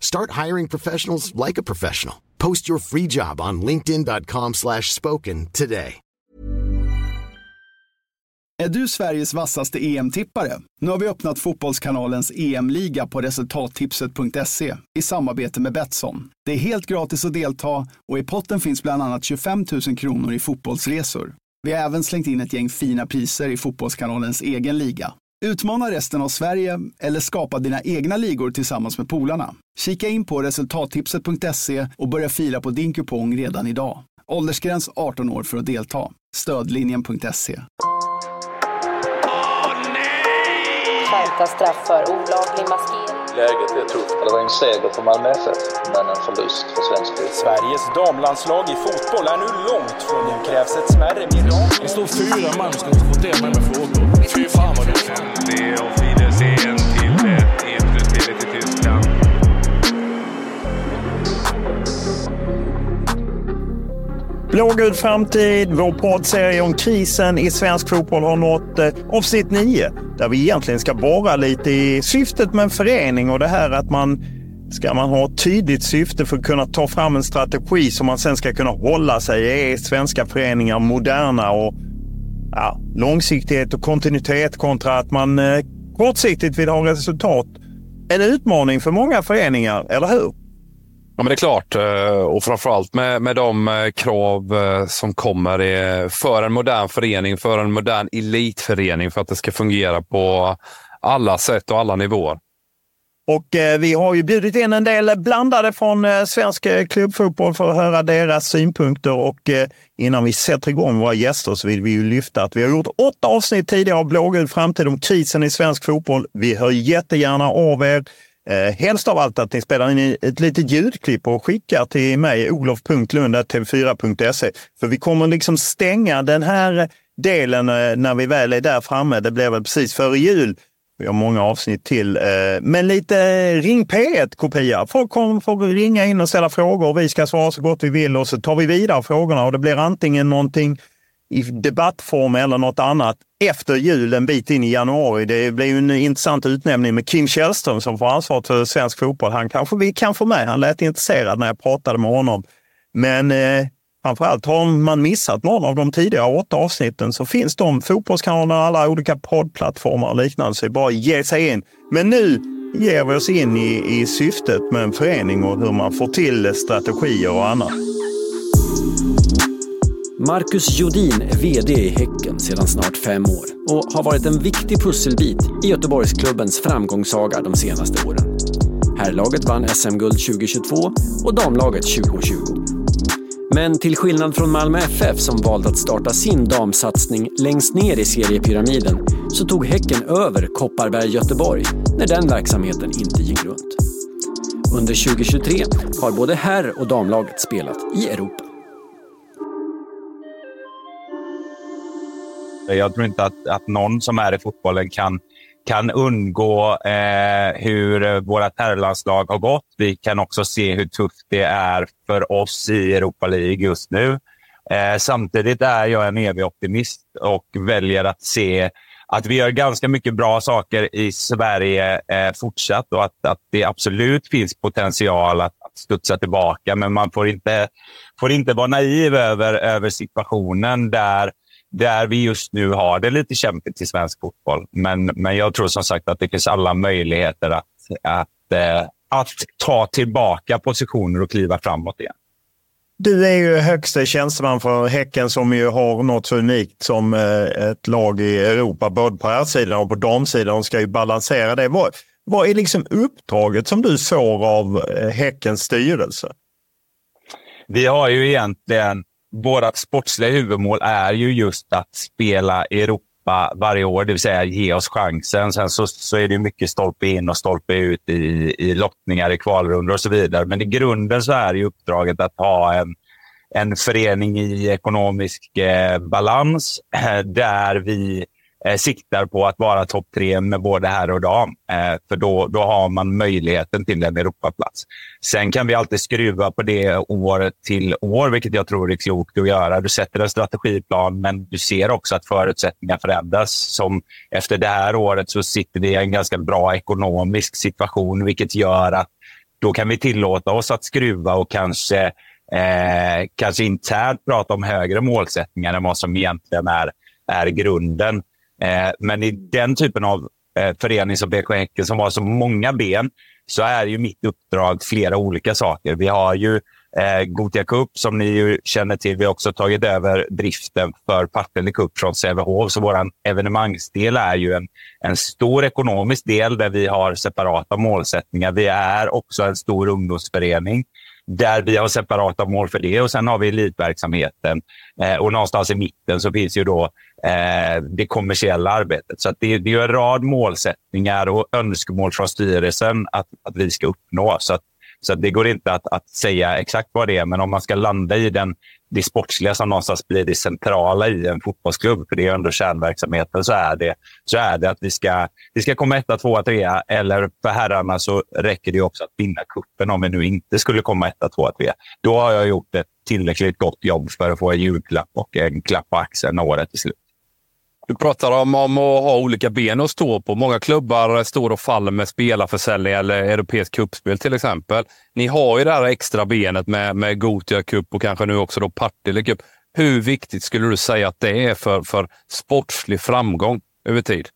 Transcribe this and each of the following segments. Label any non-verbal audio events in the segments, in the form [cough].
Start hiring professionals like a professional. Post your free job on linkedin.com slash spoken today. Är du Sveriges vassaste EM-tippare? Nu har vi öppnat Fotbollskanalens EM-liga på resultattipset.se i samarbete med Betsson. Det är helt gratis att delta och i potten finns bland annat 25 000 kronor i fotbollsresor. Vi har även slängt in ett gäng fina priser i Fotbollskanalens egen liga. Utmana resten av Sverige eller skapa dina egna ligor tillsammans med polarna. Kika in på resultattipset.se och börja fila på din kupong redan idag. Åldersgräns 18 år för att delta. Stödlinjen.se. Skärpta straff för olaglig maskering. Läget är tufft. Det var en seger för Malmö FF, men en förlust för svensk fotboll. Sveriges damlandslag i fotboll är nu långt från nu krävs ett smärre mirakel. Det står fyra man som ska diskutera med mig frågor. Fy fan vad det är. Det är auf Wiedersehen till EM-slutspelet i Tyskland. Blågul framtid, vår poddserie om krisen i svensk fotboll har nått eh, avsnitt 9 där vi egentligen ska borra lite i syftet med en förening och det här att man ska man ha ett tydligt syfte för att kunna ta fram en strategi som man sen ska kunna hålla sig. Är svenska föreningar moderna och ja, långsiktighet och kontinuitet kontra att man eh, kortsiktigt vill ha resultat. En utmaning för många föreningar, eller hur? Ja, men det är klart. Eh, och framförallt med, med de eh, krav eh, som kommer för en modern förening, för en modern elitförening, för att det ska fungera på alla sätt och alla nivåer. Och eh, vi har ju bjudit in en del blandade från eh, svensk eh, klubbfotboll för att höra deras synpunkter. Och eh, innan vi sätter igång våra gäster så vill vi ju lyfta att vi har gjort åtta avsnitt tidigare av Blågul framtid om krisen i svensk fotboll. Vi hör jättegärna av er. Eh, helst av allt att ni spelar in ett litet ljudklipp och skickar till mig, olof.lund.tv4.se. För vi kommer liksom stänga den här delen eh, när vi väl är där framme. Det blir väl precis före jul. Vi har många avsnitt till. Eh, men lite eh, Ring P1-kopia. Folk kommer få ringa in och ställa frågor och vi ska svara så gott vi vill och så tar vi vidare frågorna och det blir antingen någonting i debattform eller något annat efter jul en bit in i januari. Det blir ju en intressant utnämning med Kim Källström som får ansvar för svensk fotboll. Han kanske vi kan få med. Han lät intresserad när jag pratade med honom. Men eh, framförallt har man missat någon av de tidigare åtta avsnitten så finns de fotbollskanalerna, alla olika poddplattformar och liknande. Så det är bara att ge sig in. Men nu ger vi oss in i, i syftet med en förening och hur man får till strategier och annat. Marcus Jodin är VD i Häcken sedan snart fem år och har varit en viktig pusselbit i Göteborgsklubbens framgångssaga de senaste åren. Herrlaget vann SM-guld 2022 och damlaget 2020. Men till skillnad från Malmö FF som valde att starta sin damsatsning längst ner i seriepyramiden så tog Häcken över Kopparberg Göteborg när den verksamheten inte gick runt. Under 2023 har både herr och damlaget spelat i Europa. Jag tror inte att, att någon som är i fotbollen kan, kan undgå eh, hur vårt herrlandslag har gått. Vi kan också se hur tufft det är för oss i Europa League just nu. Eh, samtidigt är jag en evig optimist och väljer att se att vi gör ganska mycket bra saker i Sverige eh, fortsatt och att, att det absolut finns potential att, att studsa tillbaka. Men man får inte, får inte vara naiv över, över situationen där, där vi just nu har det lite kämpigt i svensk fotboll. Men, men jag tror som sagt att det finns alla möjligheter att, att, eh, att ta tillbaka positioner och kliva framåt igen. Du är ju högste tjänsteman för Häcken som ju har något så unikt som eh, ett lag i Europa, både på här sidan och på damsidan. De ska ju balansera det. Vad, vad är liksom uppdraget som du får av eh, Häckens styrelse? Vi har ju egentligen, vårt sportsliga huvudmål är ju just att spela Europa varje år, det vill säga ge oss chansen. Sen så, så är det mycket stolpe in och stolpe ut i, i lottningar, i kvalrundor och så vidare. Men i grunden så är ju uppdraget att ha en, en förening i ekonomisk eh, balans eh, där vi eh, siktar på att vara topp tre med både herr och dam. Eh, för då, då har man möjligheten till en Europaplats. Sen kan vi alltid skruva på det år till år, vilket jag tror är klokt att göra. Du sätter en strategiplan, men du ser också att förutsättningar förändras. Som efter det här året så sitter vi i en ganska bra ekonomisk situation, vilket gör att då kan vi tillåta oss att skruva och kanske, eh, kanske internt prata om högre målsättningar än vad som egentligen är, är grunden. Eh, men i den typen av eh, förening som BK Häcken som har så många ben så är ju mitt uppdrag flera olika saker. Vi har ju eh, Gotia Cup som ni ju känner till. Vi har också tagit över driften för Partille Cup från Sävehof. Så vår evenemangsdel är ju en, en stor ekonomisk del där vi har separata målsättningar. Vi är också en stor ungdomsförening där vi har separata mål för det och sen har vi elitverksamheten. Eh, och någonstans i mitten så finns ju då eh, det kommersiella arbetet. Så det, det är en rad målsättningar och önskemål från styrelsen att, att vi ska uppnå. Så, att, så att det går inte att, att säga exakt vad det är, men om man ska landa i den, det sportsliga som någonstans blir det centrala i en fotbollsklubb, för det är ändå kärnverksamheten, så är det, så är det att vi ska, vi ska komma etta, tvåa, trea. Eller för herrarna så räcker det också att vinna kuppen om vi nu inte skulle komma etta, tvåa, trea. Då har jag gjort ett tillräckligt gott jobb för att få en julklapp och en klapp på axeln när året är slut. Du pratar om, om att ha olika ben att stå på. Många klubbar står och faller med spelarförsäljning eller europeisk kuppspel till exempel. Ni har ju det här extra benet med, med Gotia Cup och kanske nu också då Partille Cup. Hur viktigt skulle du säga att det är för, för sportslig framgång över tid?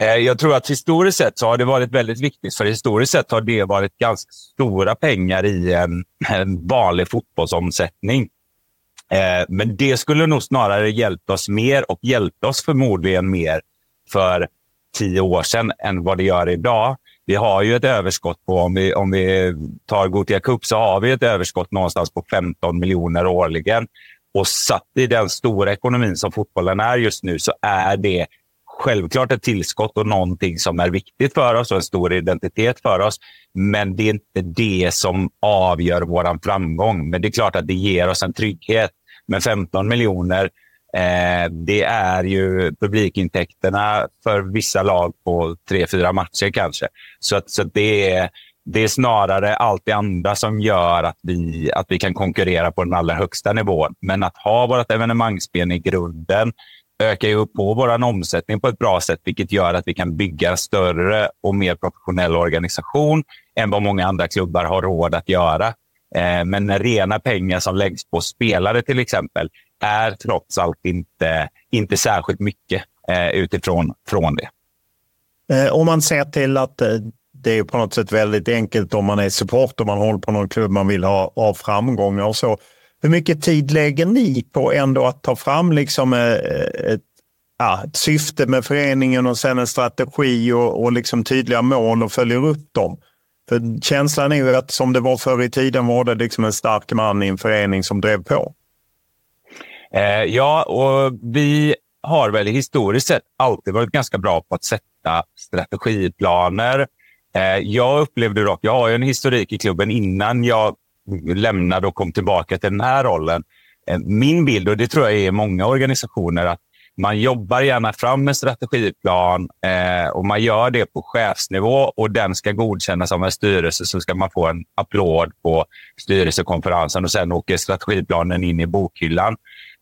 Eh, jag tror att historiskt sett så har det varit väldigt viktigt, för historiskt sett har det varit ganska stora pengar i en, en vanlig fotbollsomsättning. Eh, men det skulle nog snarare hjälpt oss mer och hjälpt oss förmodligen mer för tio år sedan än vad det gör idag. Vi har ju ett överskott på, om vi, om vi tar Gothia Cup, så har vi ett överskott någonstans på 15 miljoner årligen. Och satt i den stora ekonomin som fotbollen är just nu så är det självklart ett tillskott och någonting som är viktigt för oss och en stor identitet för oss. Men det är inte det som avgör vår framgång. Men det är klart att det ger oss en trygghet. Men 15 miljoner, eh, det är ju publikintäkterna för vissa lag på tre, fyra matcher kanske. Så, att, så att det, är, det är snarare allt det andra som gör att vi, att vi kan konkurrera på den allra högsta nivån. Men att ha vårt evenemangsben i grunden ökar ju på vår omsättning på ett bra sätt, vilket gör att vi kan bygga en större och mer professionell organisation än vad många andra klubbar har råd att göra. Eh, men rena pengar som läggs på spelare till exempel är trots allt inte, inte särskilt mycket eh, utifrån från det. Eh, om man ser till att eh, det är på något sätt väldigt enkelt om man är supporter, man håller på någon klubb, man vill ha, ha framgångar och så. Hur mycket tid lägger ni på ändå att ta fram liksom eh, ett, ja, ett syfte med föreningen och sen en strategi och, och liksom tydliga mål och följer upp dem? För känslan är ju att som det var förr i tiden var det liksom en stark man i en förening som drev på. Eh, ja, och vi har väl historiskt sett alltid varit ganska bra på att sätta strategiplaner. Eh, jag upplevde dock, jag har ju en historik i klubben innan jag lämnade och kom tillbaka till den här rollen. Eh, min bild, och det tror jag är många organisationer, att man jobbar gärna fram en strategiplan eh, och man gör det på chefsnivå och den ska godkännas av en styrelse så ska man få en applåd på styrelsekonferensen och sen åker strategiplanen in i bokhyllan.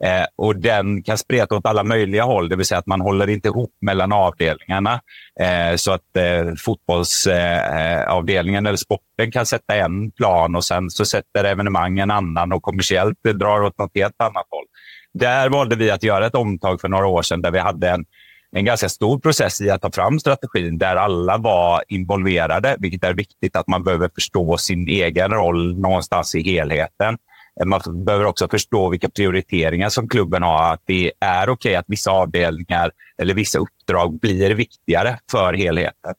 Eh, och den kan spreta åt alla möjliga håll, det vill säga att man håller inte ihop mellan avdelningarna. Eh, så att eh, fotbollsavdelningen eh, eller sporten kan sätta en plan och sen så sätter evenemang en annan och kommersiellt drar åt något helt annat håll. Där valde vi att göra ett omtag för några år sedan där vi hade en en ganska stor process i att ta fram strategin där alla var involverade, vilket är viktigt att man behöver förstå sin egen roll någonstans i helheten. Man behöver också förstå vilka prioriteringar som klubben har. Att det är okej okay att vissa avdelningar eller vissa uppdrag blir viktigare för helheten.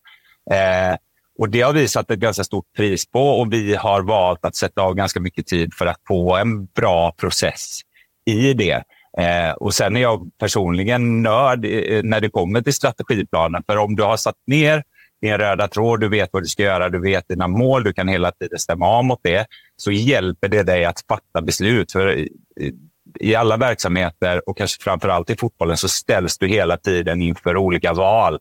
Eh, och Det har vi satt ett ganska stort pris på och vi har valt att sätta av ganska mycket tid för att få en bra process i det. Eh, och Sen är jag personligen nörd eh, när det kommer till strategiplanen. För om du har satt ner din röda tråd, du vet vad du ska göra, du vet dina mål, du kan hela tiden stämma av mot det, så hjälper det dig att fatta beslut. För i, i alla verksamheter och kanske framför allt i fotbollen så ställs du hela tiden inför olika val.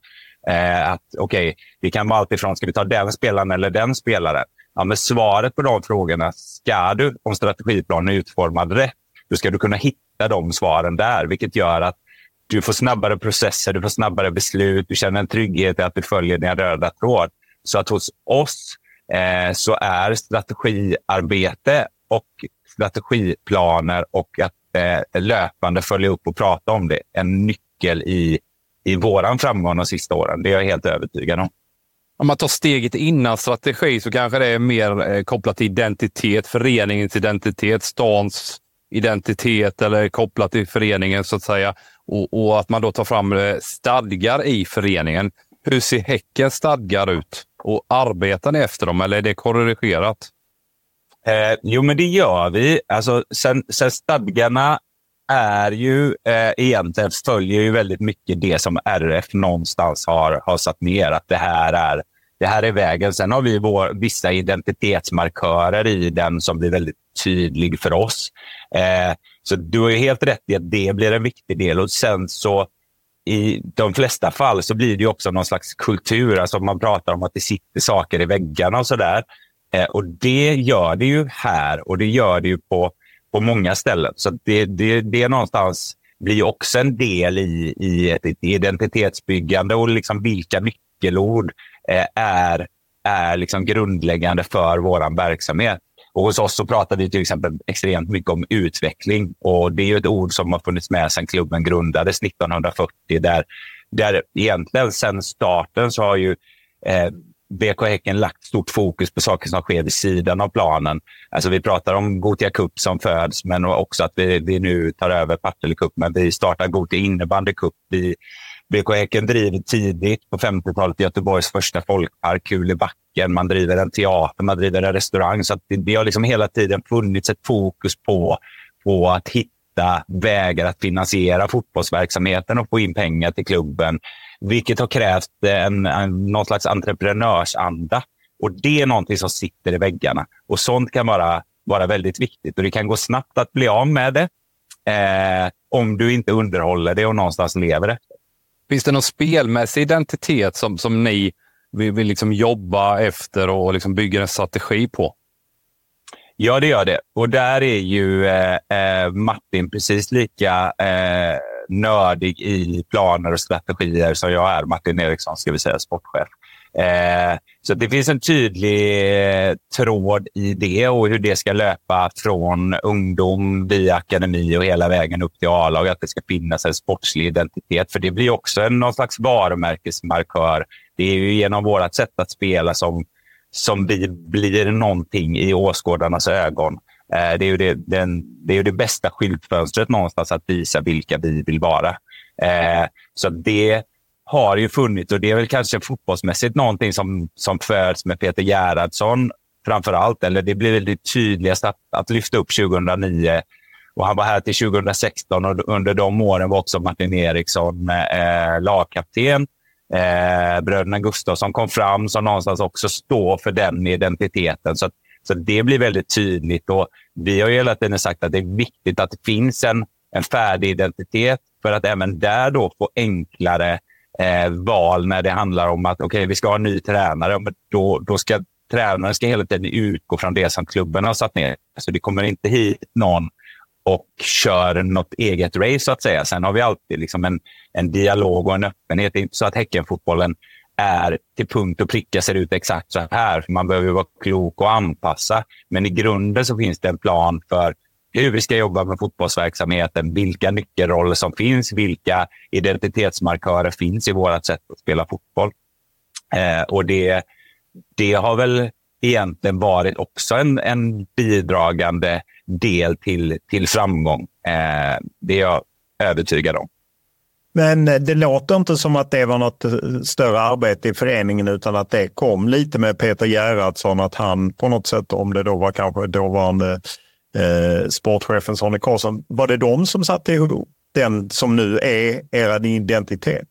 Eh, att Okej, okay, det kan vara alltifrån, ska vi ta den spelaren eller den spelaren? Ja, men svaret på de frågorna ska du, om strategiplanen är utformad rätt, då ska du kunna hitta de svaren där, vilket gör att du får snabbare processer, du får snabbare beslut, du känner en trygghet i att du följer dina röda tråd. Så att hos oss eh, så är strategiarbete och strategiplaner och att eh, löpande följa upp och prata om det en nyckel i, i vår framgång de sista åren. Det är jag helt övertygad om. Om man tar steget innan strategi så kanske det är mer eh, kopplat till identitet, föreningens identitet, stans identitet eller kopplat till föreningen så att säga. Och, och, att man då tar fram eh, stadgar i föreningen. Hur ser Häckens stadgar ut? Och arbetar ni efter dem eller är det korrigerat? Eh, jo, men det gör vi. Alltså, sen, sen stadgarna är ju eh, egentligen följer ju väldigt mycket det som RF någonstans har, har satt ner. Att det här är det här är vägen. Sen har vi vår, vissa identitetsmarkörer i den som blir väldigt tydlig för oss. Eh, så du har helt rätt i att det blir en viktig del. Och sen så i de flesta fall så blir det också någon slags kultur. Alltså man pratar om att det sitter saker i väggarna och sådär. Eh, och det gör det ju här och det gör det ju på, på många ställen. Så det, det, det någonstans blir också en del i, i ett identitetsbyggande och liksom vilka nyckelord Eh, är, är liksom grundläggande för vår verksamhet. Och hos oss så pratar vi till exempel extremt mycket om utveckling. och Det är ett ord som har funnits med sedan klubben grundades 1940. Där, där egentligen sedan starten så har ju eh, BK Häcken lagt stort fokus på saker som sker vid sidan av planen. Alltså vi pratar om Gotia Cup som föds, men också att vi, vi nu tar över Partille Cup. Men vi startar Gotia innebandy cup. Vi, BK Häcken driver tidigt på 50-talet Göteborgs första folkpark, Kulebacken. Man driver en teater, man driver en restaurang. Så det, det, har liksom hela tiden funnits ett fokus på, på att hitta vägar att finansiera fotbollsverksamheten och få in pengar till klubben. Vilket har krävt en, en, någon slags entreprenörsanda. Och det är någonting som sitter i väggarna. Och sånt kan vara, vara väldigt viktigt. Och det kan gå snabbt att bli av med det eh, om du inte underhåller det och någonstans lever det. Finns det någon spelmässig identitet som, som ni vill, vill liksom jobba efter och liksom bygga en strategi på? Ja, det gör det. Och där är ju eh, eh, Martin precis lika eh, nördig i planer och strategier som jag är. Martin Eriksson, ska vi säga, sportchef. Eh, så det finns en tydlig eh, tråd i det och hur det ska löpa från ungdom via akademi och hela vägen upp till A-lag. Att det ska finnas en sportslig identitet. För det blir också en, någon slags varumärkesmarkör. Det är ju genom vårt sätt att spela som, som vi blir någonting i åskådarnas ögon. Eh, det är ju det, den, det, är det bästa skyltfönstret någonstans att visa vilka vi vill vara. Eh, så det har ju funnits och det är väl kanske fotbollsmässigt någonting som, som föds med Peter Gerhardsson framför allt. Eller det blir väldigt tydligast att, att lyfta upp 2009 och han var här till 2016 och under de åren var också Martin Eriksson eh, lagkapten. Eh, bröderna Gustafsson kom fram som någonstans också står för den identiteten. Så, så det blir väldigt tydligt. Och vi har ju hela tiden sagt att det är viktigt att det finns en, en färdig identitet för att även där då få enklare eh, val när det handlar om att okay, vi ska ha en ny tränare. Men då, då ska tränaren ska hela tiden utgå från det som klubben har satt ner. Så det kommer inte hit någon och kör något eget race så att säga. Sen har vi alltid liksom en, en dialog och en öppenhet. Det är inte så att Häckenfotbollen är till punkt och pricka ser ut exakt så här. Man behöver vara klok och anpassa. Men i grunden så finns det en plan för hur vi ska jobba med fotbollsverksamheten, vilka nyckelroller som finns, vilka identitetsmarkörer finns i vårt sätt att spela fotboll. Eh, och det, det har väl egentligen varit också en, en bidragande del till, till framgång. Eh, det är jag övertygad om. Men eh, det låter inte som att det var något eh, större arbete i föreningen utan att det kom lite med Peter Gerhardsson, att han på något sätt, om det då var kanske dåvarande eh, sportchefen Sonny Karlsson, var det de som satte ihop den som nu är er identitet?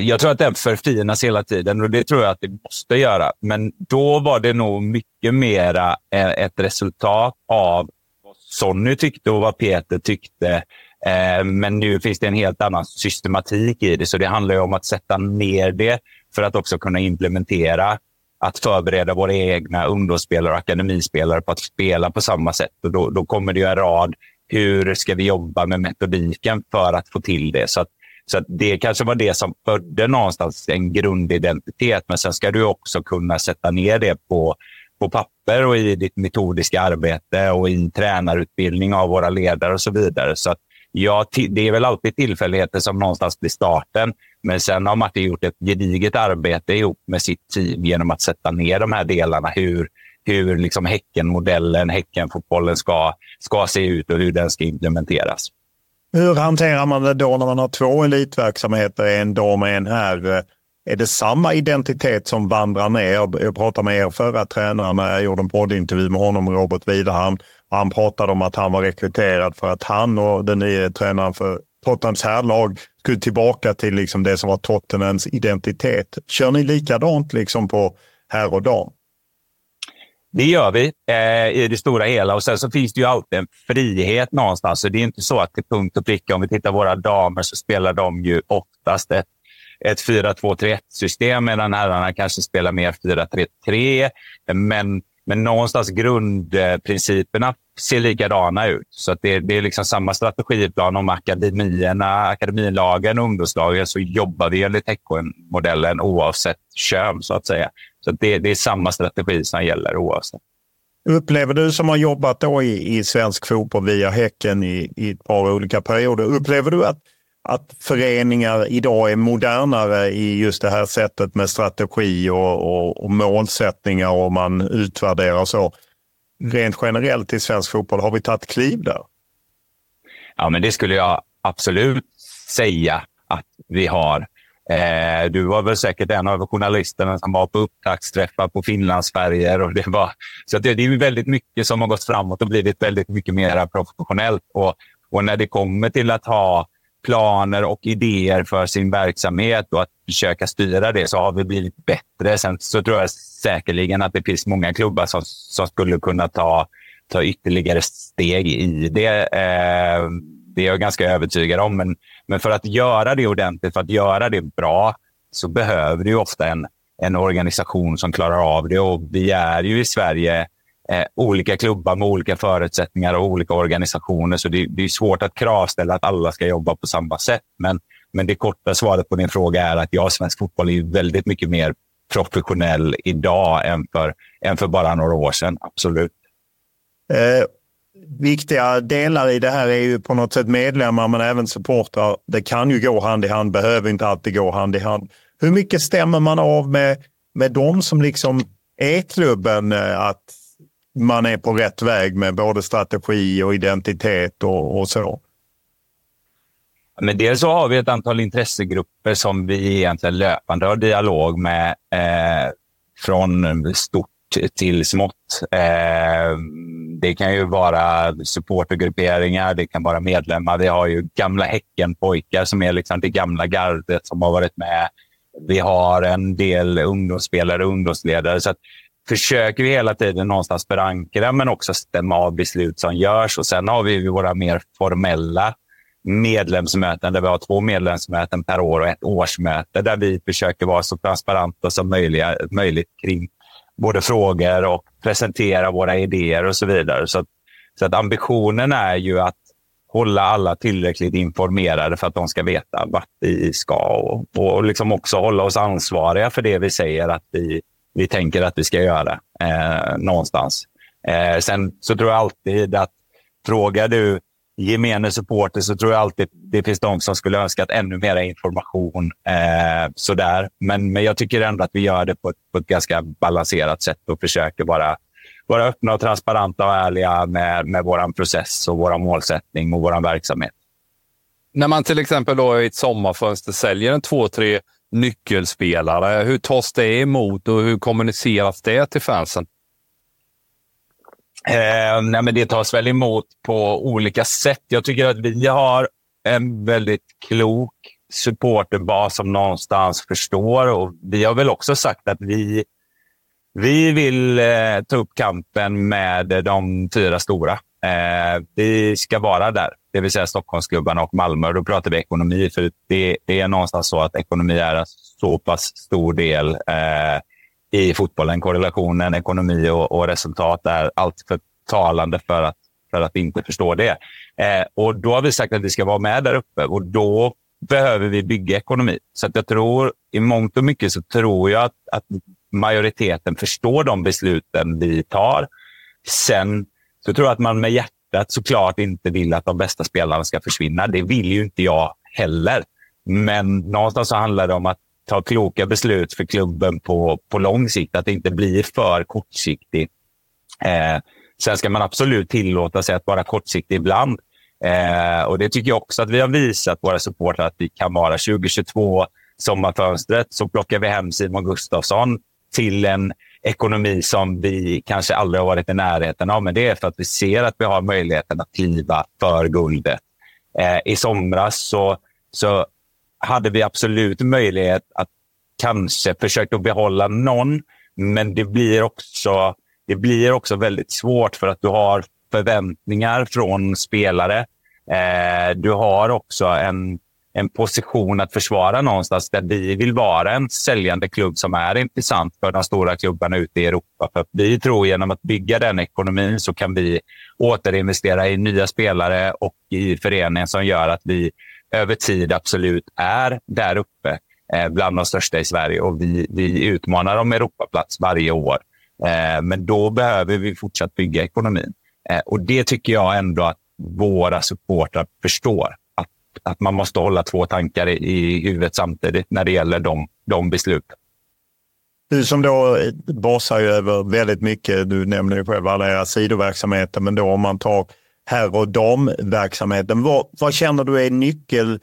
Jag tror att den förfinas hela tiden och det tror jag att det måste göra. Men då var det nog mycket mera eh, ett resultat av vad Sonny tyckte och vad Peter tyckte. Eh, men nu finns det en helt annan systematik i det, så det handlar om att sätta ner det för att också kunna implementera att förbereda våra egna ungdomsspelare och akademispelare på att spela på samma sätt. Och då, då kommer det en rad, hur ska vi jobba med metodiken för att få till det? Så, att, så att det kanske var det som födde någonstans en grundidentitet, men sen ska du också kunna sätta ner det på, på papper och i ditt metodiska arbete och i tränarutbildning av våra ledare och så vidare. Så att, ja, det är väl alltid tillfälligheter som någonstans blir starten. Men sen har Martin gjort ett gediget arbete ihop med sitt team genom att sätta ner de här delarna. Hur, hur liksom Häckenmodellen, Häckenfotbollen ska, ska se ut och hur den ska implementeras. Hur hanterar man det då när man har två elitverksamheter, en dam och en här? Är det samma identitet som vandrar ner? Jag pratade med er förra tränare när jag gjorde en poddintervju med honom, Robert Widerhamn. Han pratade om att han var rekryterad för att han och den nya tränaren för Tottenhams herrlag skulle tillbaka till liksom det som var Tottenhams identitet. Kör ni likadant liksom på herr och dam? Det gör vi eh, i det stora hela. Och Sen så finns det ju alltid en frihet någonstans. Så det är inte så att till punkt och pricka, om vi tittar på våra damer, så spelar de ju oftast ett, ett 4-2-3-1-system medan herrarna kanske spelar mer 4-3-3. Men men någonstans grundprinciperna ser likadana ut. Så att det, det är liksom samma strategiplan om akademierna, akademilagen och ungdomslagen så jobbar vi enligt Häcken-modellen oavsett kön så att säga. Så att det, det, är samma strategi som gäller oavsett. Upplever du som har jobbat då i, i svensk fotboll via Häcken i, i ett par olika perioder, upplever du att att föreningar idag är modernare i just det här sättet med strategi och, och, och målsättningar och man utvärderar så. Rent generellt i svensk fotboll, har vi tagit kliv där? Ja, men det skulle jag absolut säga att vi har. Eh, du var väl säkert en av journalisterna som var på upptaktsträffar på Finlandsfärger. Och det var, så det, det är väldigt mycket som har gått framåt och blivit väldigt mycket mer professionellt. Och, och när det kommer till att ha planer och idéer för sin verksamhet och att försöka styra det så har vi blivit bättre. Sen så tror jag säkerligen att det finns många klubbar som, som skulle kunna ta, ta ytterligare steg i det. Eh, det är jag ganska övertygad om. Men, men för att göra det ordentligt, för att göra det bra, så behöver du ofta en, en organisation som klarar av det. Och vi är ju i Sverige eh, olika klubbar med olika förutsättningar och olika organisationer. Så det, det är svårt att kravställa att alla ska jobba på samma sätt. Men, men det korta svaret på din fråga är att ja, svensk fotboll är väldigt mycket mer professionell idag än för, än för bara några år sedan. Absolut. Eh, viktiga delar i det här är ju på något sätt medlemmar men även supportrar. Det kan ju gå hand i hand, behöver inte alltid gå hand i hand. Hur mycket stämmer man av med, med dem som liksom är klubben? Eh, att man är på rätt väg med både strategi och identitet och, och så? Men dels så har vi ett antal intressegrupper som vi egentligen löpande har dialog med eh, från stort till smått. Eh, det kan ju vara supportergrupperingar, det kan vara medlemmar. Vi har ju gamla Häckenpojkar som är liksom det gamla gardet som har varit med. Vi har en del ungdomsspelare och ungdomsledare. Så försöker vi hela tiden någonstans förankra, men också stämma av beslut som görs. Och Sen har vi våra mer formella medlemsmöten där vi har två medlemsmöten per år och ett årsmöte där vi försöker vara så transparenta som möjligt kring både frågor och presentera våra idéer och så vidare. Så Så att ambitionen är ju att hålla alla tillräckligt informerade för att de ska veta vart vi ska och, och liksom också hålla oss ansvariga för det vi säger att vi, vi tänker att vi ska göra eh, någonstans. Eh, sen så tror jag alltid att frågar du gemene supporter så tror jag alltid det finns de som skulle önska att ännu mer information. Eh, sådär. Men, men jag tycker ändå att vi gör det på ett, på ett ganska balanserat sätt och försöker vara, vara öppna och transparenta och ärliga med, med vår process och vår målsättning och vår verksamhet. När man till exempel då i ett sommarfönster säljer en två, tre nyckelspelare, hur tas det emot och hur kommuniceras det till fansen? Eh, nej, men det tas väl emot på olika sätt. Jag tycker att vi har en väldigt klok supporterbas som någonstans förstår. Och vi har väl också sagt att vi, vi vill eh, ta upp kampen med de fyra stora. Eh, vi ska vara där, det vill säga Stockholmsklubbarna och Malmö. Då pratar vi ekonomi, för det, det är någonstans så att ekonomi är en så pass stor del eh, i fotbollen. Korrelationen ekonomi och, och resultat är alltför talande för att, för att inte förstå det. Eh, och Då har vi sagt att vi ska vara med där uppe och då behöver vi bygga ekonomi. Så att jag tror, i mångt och mycket så tror jag att, att majoriteten förstår de besluten vi tar. Sen så tror jag att man med hjärtat såklart inte vill att de bästa spelarna ska försvinna. Det vill ju inte jag heller. Men någonstans så handlar det om att ta kloka beslut för klubben på, på lång sikt. Att det inte blir för kortsiktigt. Eh, sen ska man absolut tillåta sig att vara kortsiktig ibland. Eh, och Det tycker jag också att vi har visat våra supportrar att vi kan vara. 2022, sommarfönstret, så plockar vi hem Simon Gustafsson till en ekonomi som vi kanske aldrig har varit i närheten av. Men det är för att vi ser att vi har möjligheten att kliva för guldet. Eh, I somras så, så hade vi absolut möjlighet att kanske försöka behålla någon, men det blir också det blir också väldigt svårt för att du har förväntningar från spelare. Eh, du har också en, en position att försvara någonstans där vi vill vara en säljande klubb som är intressant för de stora klubbarna ute i Europa. För vi tror genom att bygga den ekonomin så kan vi återinvestera i nya spelare och i föreningen som gör att vi över tid absolut är där uppe eh, bland de största i Sverige och vi, vi utmanar om Europaplats varje år. Eh, men då behöver vi fortsatt bygga ekonomin. Eh, och det tycker jag ändå att våra supportrar förstår. Att, man måste hålla två tankar i, i huvudet samtidigt när det gäller de, de besluten. Du som då basar ju över väldigt mycket, du nämner ju själv alla era sidoverksamheter, men då om man tar herr och damverksamheten, vad, vad känner du är nyckelgrepp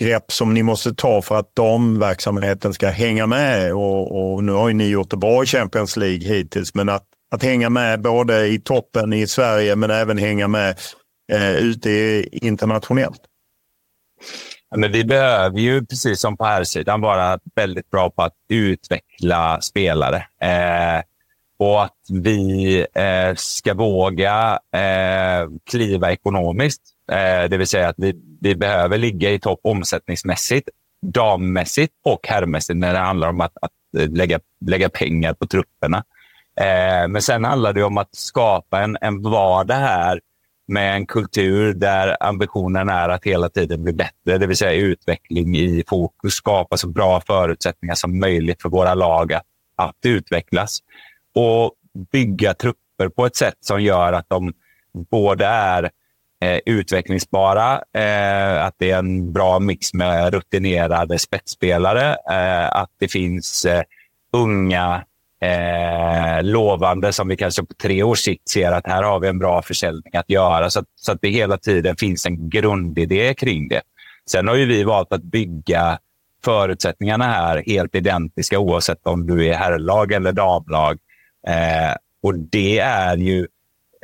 eh, som ni måste ta för att damverksamheten ska hänga med. Och, och, nu har ju ni gjort det bra i Champions League hittills, men att, att hänga med både i toppen i Sverige men även hänga med eh, ute internationellt. Men vi behöver ju, precis som på här sidan vara väldigt bra på att utveckla spelare. Eh, och att vi eh, ska våga eh, kliva ekonomiskt. Eh, det vill säga att vi, vi behöver ligga i topp omsättningsmässigt, dammässigt och herrmässigt när det handlar om att, att eh, lägga, lägga pengar på trupperna. Eh, men sen handlar det om att skapa en, en vardag här med en kultur där ambitionen är att hela tiden bli bättre, det vill säga utveckling i fokus, skapa så bra förutsättningar som möjligt för våra lag att, att utvecklas och bygga trupper på ett sätt som gör att de både är eh, utvecklingsbara, eh, att det är en bra mix med rutinerade spetsspelare, eh, att det finns eh, unga eh, lovande som vi kanske på tre års sikt ser att här har vi en bra försäljning att göra. Så att, så att det hela tiden finns en grundidé kring det. Sen har ju vi valt att bygga förutsättningarna här helt identiska oavsett om du är herrlag eller damlag. Eh, och det är ju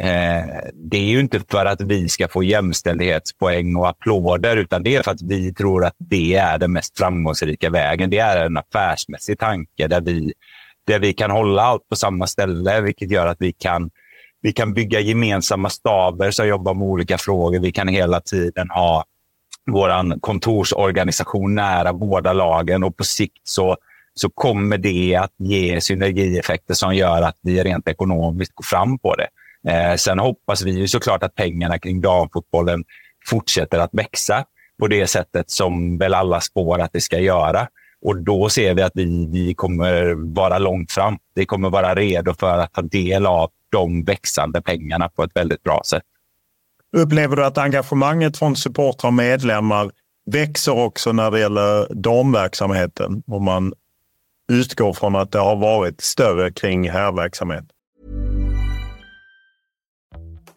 Eh, det är ju inte för att vi ska få jämställdhetspoäng och applåder, utan det är för att vi tror att det är den mest framgångsrika vägen. Det är en affärsmässig tanke där vi, där vi kan hålla allt på samma ställe, vilket gör att vi kan, vi kan bygga gemensamma staber som jobbar med olika frågor. Vi kan hela tiden ha vår kontorsorganisation nära båda lagen och på sikt så så kommer det att ge synergieffekter som gör att vi rent ekonomiskt går fram på det. Eh, sen hoppas vi ju såklart att pengarna kring damfotbollen fortsätter att växa på det sättet som väl alla spår att det ska göra. Och då ser vi att vi, vi kommer vara långt fram. Vi kommer vara redo för att ta del av de växande pengarna på ett väldigt bra sätt. Upplever du att engagemanget från supportrar och medlemmar växer också när det gäller damverksamheten? Om man utgår från att det har varit större kring herrverksamhet.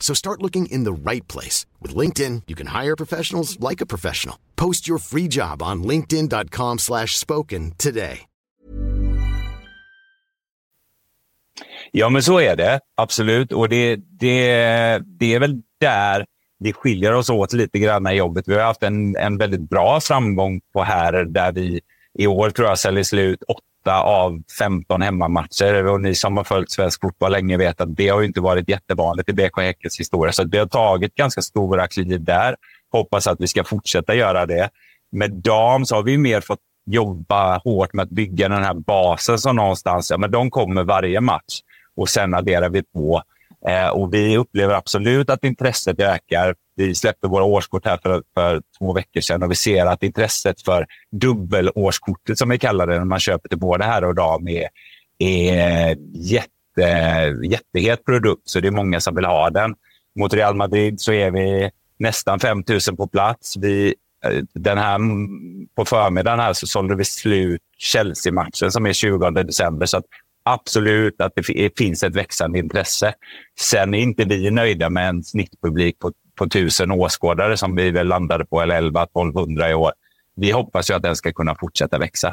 So start looking in the right place. With LinkedIn, you can hire professionals like a professional. Post your free job on linkedin.com slash spoken today. Ja, men så är det. Absolut. Och det, det, det är väl där vi skiljer oss åt lite grann i jobbet. Vi har haft en, en väldigt bra framgång på här där vi i år tror jag säljer slut åtta av 15 hemmamatcher. Och ni som har följt svensk fotboll länge vet att det har inte varit jättevanligt i BK Häckens historia. Så vi har tagit ganska stora kliv där. Hoppas att vi ska fortsätta göra det. Med dam så har vi mer fått jobba hårt med att bygga den här basen som någonstans, ja, men de kommer varje match och sen adderar vi på. Eh, och vi upplever absolut att intresset ökar. Vi släppte våra årskort här för, för två veckor sedan och vi ser att intresset för dubbelårskortet, som vi kallar det, när man köper till både herr och dam, är, är jätte, jättehet produkt. Så det är många som vill ha den. Mot Real Madrid så är vi nästan 5 000 på plats. Vi, eh, den här, på förmiddagen här så sålde vi slut Chelsea-matchen som är 20 december. Så absolut att det finns ett växande intresse. Sen är inte vi nöjda med en snittpublik på, på 1000 åskådare som vi väl landade på, eller 11-1200 i år. Vi hoppas ju att den ska kunna fortsätta växa.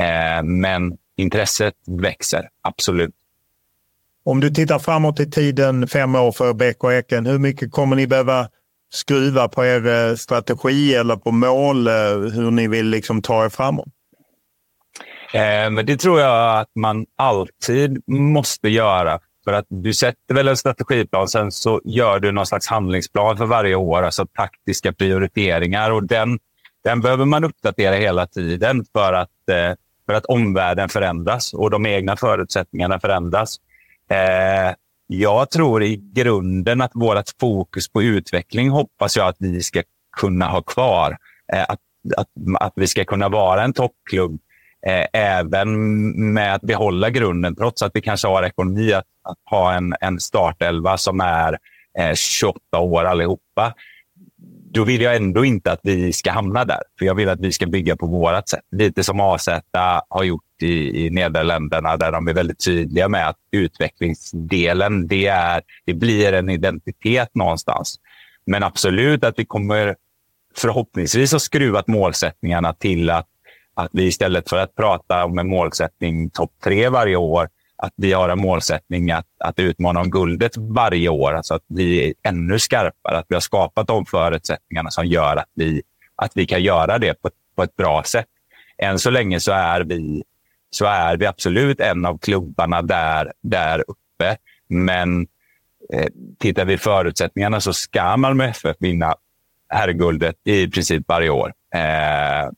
Eh, men intresset växer, absolut. Om du tittar framåt i tiden, fem år för BK Häcken, hur mycket kommer ni behöva skruva på er eh, strategi eller på mål, eh, hur ni vill liksom ta er framåt? Eh, men det tror jag att man alltid måste göra. För att du sätter väl en strategiplan, sen så gör du någon slags handlingsplan för varje år, alltså taktiska prioriteringar. och Den, den behöver man uppdatera hela tiden för att, eh, för att omvärlden förändras och de egna förutsättningarna förändras. Eh, jag tror i grunden att vårt fokus på utveckling hoppas jag att vi ska kunna ha kvar. Eh, att, att, att vi ska kunna vara en toppklubb eh, även med att behålla grunden, trots att vi kanske har ekonomi att, att ha en, en startelva som är eh, 28 år allihopa. Då vill jag ändå inte att vi ska hamna där, för jag vill att vi ska bygga på vårt sätt. Lite som AZ har gjort i, i Nederländerna, där de är väldigt tydliga med att utvecklingsdelen, det, är, det blir en identitet någonstans. Men absolut att vi kommer förhoppningsvis ha skruvat målsättningarna till att att vi istället för att prata om en målsättning topp tre varje år, att vi har en målsättning att, att utmana om guldet varje år. Alltså att vi är ännu skarpare. Att vi har skapat de förutsättningarna som gör att vi, att vi kan göra det på, på ett bra sätt. Än så länge så är vi, så är vi absolut en av klubbarna där, där uppe. Men eh, tittar vi förutsättningarna så ska Malmö FF vinna herrguldet i princip varje år. Eh,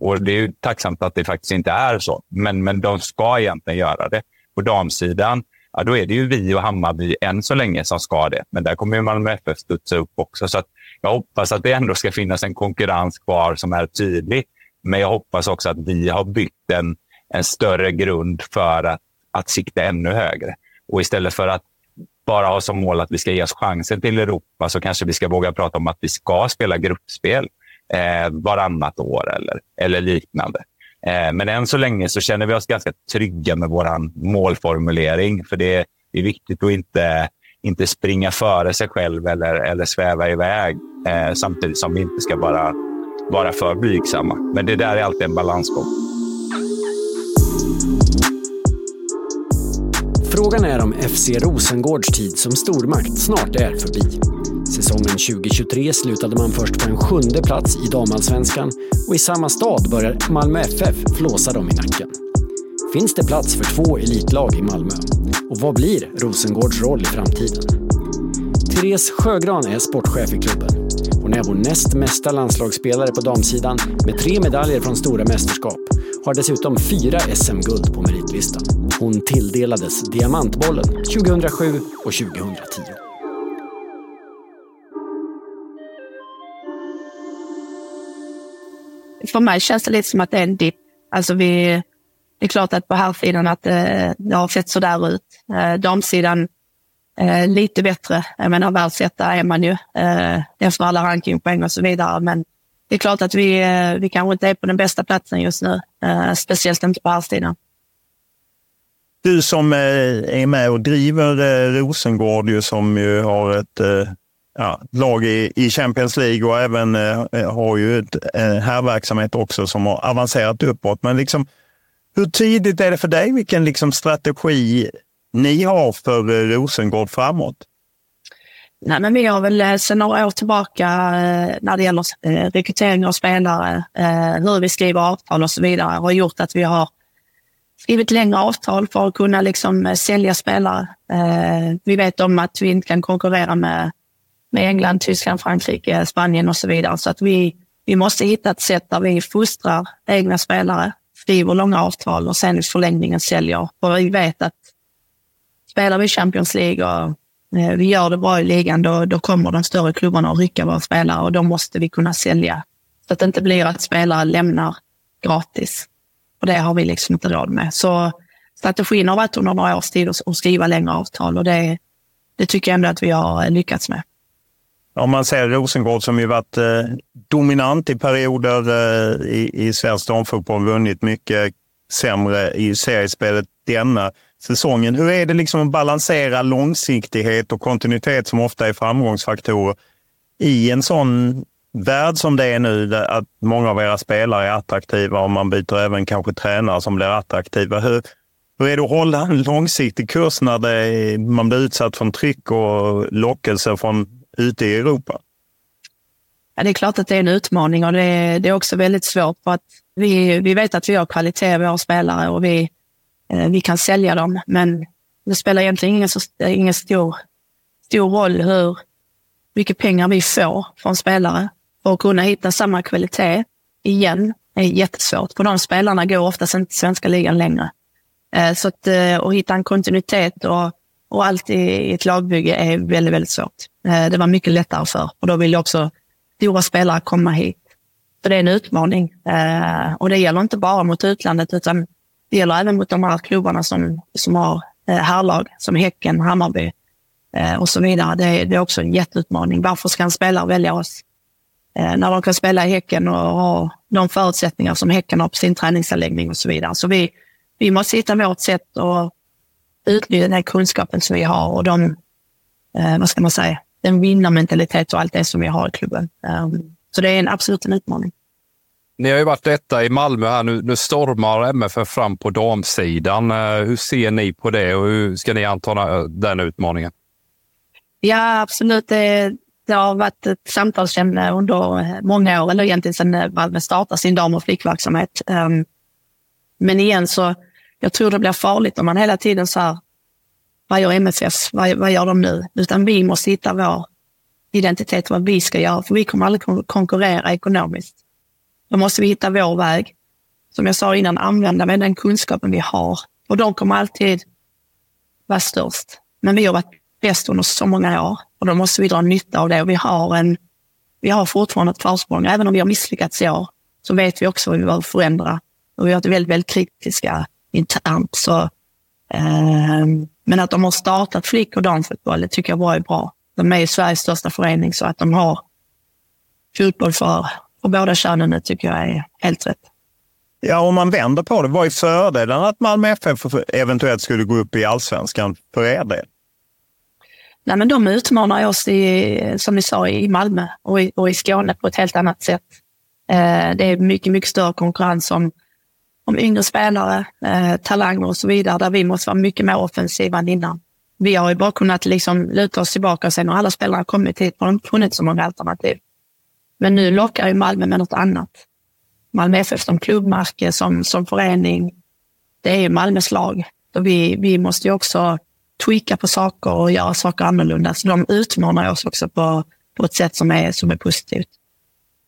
och Det är ju tacksamt att det faktiskt inte är så, men, men de ska egentligen göra det. På damsidan, ja, då är det ju vi och Hammarby än så länge som ska det. Men där kommer ju Malmö FF studsa upp också. Så jag hoppas att det ändå ska finnas en konkurrens kvar som är tydlig. Men jag hoppas också att vi har byggt en, en större grund för att, att sikta ännu högre. Och istället för att bara ha som mål att vi ska ge oss chansen till Europa så kanske vi ska våga prata om att vi ska spela gruppspel eh, varannat år eller, eller liknande. Eh, men än så länge så känner vi oss ganska trygga med vår målformulering. För det, det är viktigt att inte, inte springa före sig själv eller, eller sväva iväg eh, samtidigt som vi inte ska vara, vara för blygsamma. Men det där är alltid en balansgång. Frågan är om FC Rosengårds tid som stormakt snart är förbi. Säsongen 2023 slutade man först på en sjunde plats i damallsvenskan och i samma stad börjar Malmö FF flåsa dem i nacken. Finns det plats för två elitlag i Malmö? Och vad blir Rosengårds roll i framtiden? Therese Sjögran är sportchef i klubben. Hon är vår näst mesta landslagsspelare på damsidan med tre medaljer från stora mästerskap. Har dessutom fyra SM-guld på meritlistan. Hon tilldelades Diamantbollen 2007 och 2010. För mig känns det lite som att det är en dipp. Alltså vi, det är klart att på här sidan att det, det har sett sådär ut. Eh, damsidan eh, lite bättre. Jag menar världsetta är man ju eh, efter alla rankingpoäng och så vidare. Men det är klart att vi, eh, vi kanske inte är på den bästa platsen just nu. Eh, speciellt inte på herrsidan. Du som eh, är med och driver eh, Rosengård, ju, som ju har ett eh, ja, lag i, i Champions League och även eh, eh, har ju ett eh, herrverksamhet också som har avancerat uppåt. Men liksom, hur tidigt är det för dig? Vilken liksom strategi ni har för Rosengård framåt? Nej, men vi har väl sedan några år tillbaka när det gäller rekrytering av spelare, hur vi skriver avtal och så vidare, har gjort att vi har skrivit längre avtal för att kunna liksom sälja spelare. Eh, vi vet om att vi inte kan konkurrera med, med England, Tyskland, Frankrike, Spanien och så vidare. Så att vi, vi måste hitta ett sätt där vi fostrar egna spelare, skriver långa avtal och sen i förlängningen säljer. För vi vet att spelar vi Champions League och eh, vi gör det bra i ligan, då, då kommer de större klubbarna att rycka våra spelare och då måste vi kunna sälja. Så att det inte blir att spelare lämnar gratis. Och det har vi liksom inte råd med. Så strategin har varit under några års tid att skriva längre avtal och det, det tycker jag ändå att vi har lyckats med. Om man ser Rosengård som ju varit eh, dominant i perioder eh, i, i svensk damfotboll, vunnit mycket sämre i seriespelet denna säsongen. Hur är det liksom att balansera långsiktighet och kontinuitet som ofta är framgångsfaktorer i en sån värld som det är nu, att många av era spelare är attraktiva och man byter även kanske tränare som blir attraktiva. Hur, hur är det att hålla en långsiktig kurs när är, man blir utsatt för tryck och lockelse från ute i Europa? Ja, det är klart att det är en utmaning och det är, det är också väldigt svårt för att vi, vi vet att vi har kvalitet i våra spelare och vi, eh, vi kan sälja dem. Men det spelar egentligen ingen, så, ingen stor, stor roll hur mycket pengar vi får från spelare. Och att kunna hitta samma kvalitet igen är jättesvårt. För de spelarna går oftast inte till svenska ligan längre. Eh, så att, eh, att hitta en kontinuitet och, och allt i ett lagbygge är väldigt, väldigt svårt. Eh, det var mycket lättare för och då vill också stora spelare komma hit. För det är en utmaning. Eh, och det gäller inte bara mot utlandet utan det gäller även mot de här klubbarna som, som har eh, herrlag, som Häcken, Hammarby och så vidare. Det är, det är också en jätteutmaning. Varför ska en spelare välja oss? När de kan spela i Häcken och ha de förutsättningar som Häcken har på sin träningsanläggning och så vidare. Så vi, vi måste hitta vårt sätt och utnyttja den kunskapen som vi har och de, eh, vad ska man säga, den vinnarmentalitet och allt det som vi har i klubben. Um, så det är en absolut en utmaning. Ni har ju varit detta i Malmö här. Nu, nu stormar MFF fram på damsidan. Uh, hur ser ni på det och hur ska ni anta den utmaningen? Ja, absolut. Det, det har varit ett samtalsämne under många år, eller egentligen sedan Malmö startade sin dam och flickverksamhet. Ehm, men igen så, jag tror det blir farligt om man hela tiden så här, vad gör MFF, vad, vad gör de nu? Utan vi måste hitta vår identitet, vad vi ska göra, för vi kommer aldrig konkurrera ekonomiskt. Då måste vi hitta vår väg som jag sa innan, använda med den kunskapen vi har. Och de kommer alltid vara störst. Men vi har varit bäst under så många år och då måste vi dra nytta av det. Och vi har, en, vi har fortfarande ett försprång. Även om vi har misslyckats i år så vet vi också vad vi behöver förändra. Och vi har varit väldigt, väldigt kritiska internt. Så, eh, men att de har startat flick och damfotboll, det tycker jag bara är bra. De är Sveriges största förening så att de har fotboll för, för båda könen, det tycker jag är helt rätt. Ja, om man vänder på det, vad är fördelen att Malmö FF eventuellt skulle gå upp i allsvenskan för er del? Nej, men de utmanar oss, i, som ni sa, i Malmö och i, och i Skåne på ett helt annat sätt. Eh, det är mycket, mycket större konkurrens om, om yngre spelare, eh, talanger och så vidare, där vi måste vara mycket mer offensiva än innan. Vi har ju bara kunnat liksom luta oss tillbaka och sen när alla spelare kommit hit har de inte funnits så många alternativ. Men nu lockar ju Malmö med något annat. Malmö FF som klubbmärke, som, som förening, det är ju Malmös lag. Så vi, vi måste ju också tweaka på saker och göra saker annorlunda. Så de utmanar oss också på, på ett sätt som är, som är positivt.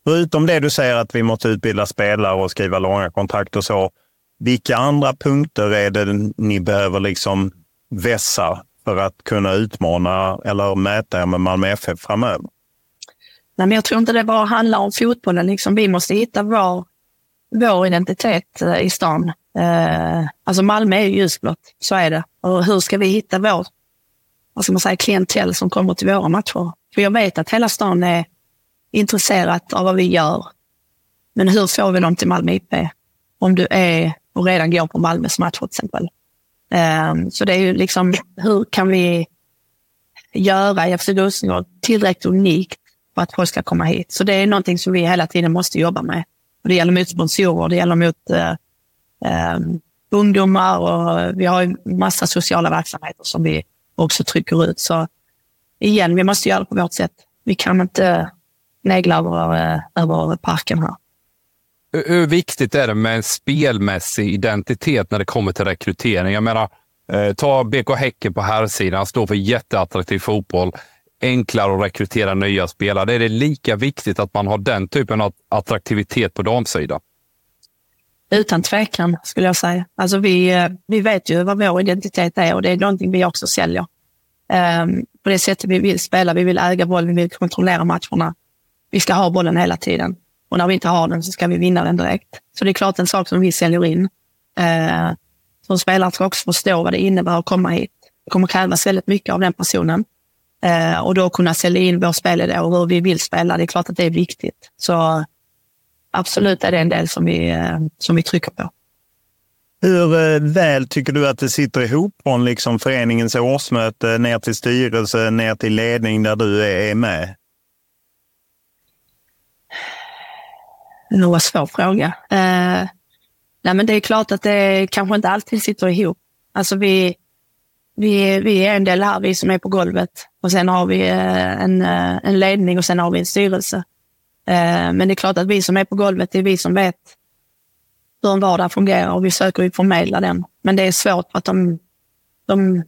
Förutom det du säger att vi måste utbilda spelare och skriva långa kontrakt och så, vilka andra punkter är det ni behöver liksom vässa för att kunna utmana eller mäta er med Malmö FF framöver? Nej, men jag tror inte det bara handlar om fotbollen. Liksom, vi måste hitta vår, vår identitet eh, i stan. Eh, alltså Malmö är ju ljusblått, så är det. Och hur ska vi hitta vår vad ska man säga, klientell som kommer till våra matcher? För jag vet att hela stan är intresserat av vad vi gör. Men hur får vi dem till Malmö IP? Om du är och redan går på Malmös match till exempel. Um, så det är ju liksom, hur kan vi göra FC Rosengård tillräckligt unikt för att folk ska komma hit? Så det är någonting som vi hela tiden måste jobba med. Och det gäller mot sponsorer, det gäller mot uh, um, ungdomar och vi har ju massa sociala verksamheter som vi också trycker ut. Så igen, vi måste göra det på vårt sätt. Vi kan inte negla över, uh, över parken här. Hur viktigt är det med en spelmässig identitet när det kommer till rekrytering? Jag menar, eh, ta BK Häcken på här sidan står för jätteattraktiv fotboll. Enklare att rekrytera nya spelare. Är det lika viktigt att man har den typen av attraktivitet på damsidan? Utan tvekan skulle jag säga. Alltså vi, eh, vi vet ju vad vår identitet är och det är någonting vi också säljer. Um, på det sättet vi vill spela. Vi vill äga boll, vi vill kontrollera matcherna. Vi ska ha bollen hela tiden. Och när vi inte har den så ska vi vinna den direkt. Så det är klart en sak som vi säljer in. Eh, som spelare ska också förstå vad det innebär att komma hit. Det kommer krävas väldigt mycket av den personen. Eh, och då kunna sälja in vår spelidé och hur vi vill spela. Det är klart att det är viktigt. Så absolut är det en del som vi, eh, som vi trycker på. Hur eh, väl tycker du att det sitter ihop från liksom föreningens årsmöte ner till styrelse, ner till ledning där du är med? Det var en svår fråga. Eh, nej, men det är klart att det kanske inte alltid sitter ihop. Alltså vi, vi, vi är en del här, vi som är på golvet. Och sen har vi eh, en, eh, en ledning och sen har vi en styrelse. Eh, men det är klart att vi som är på golvet, det är vi som vet hur en vardag fungerar och vi söker ju förmedla den. Men det är svårt för att de, de,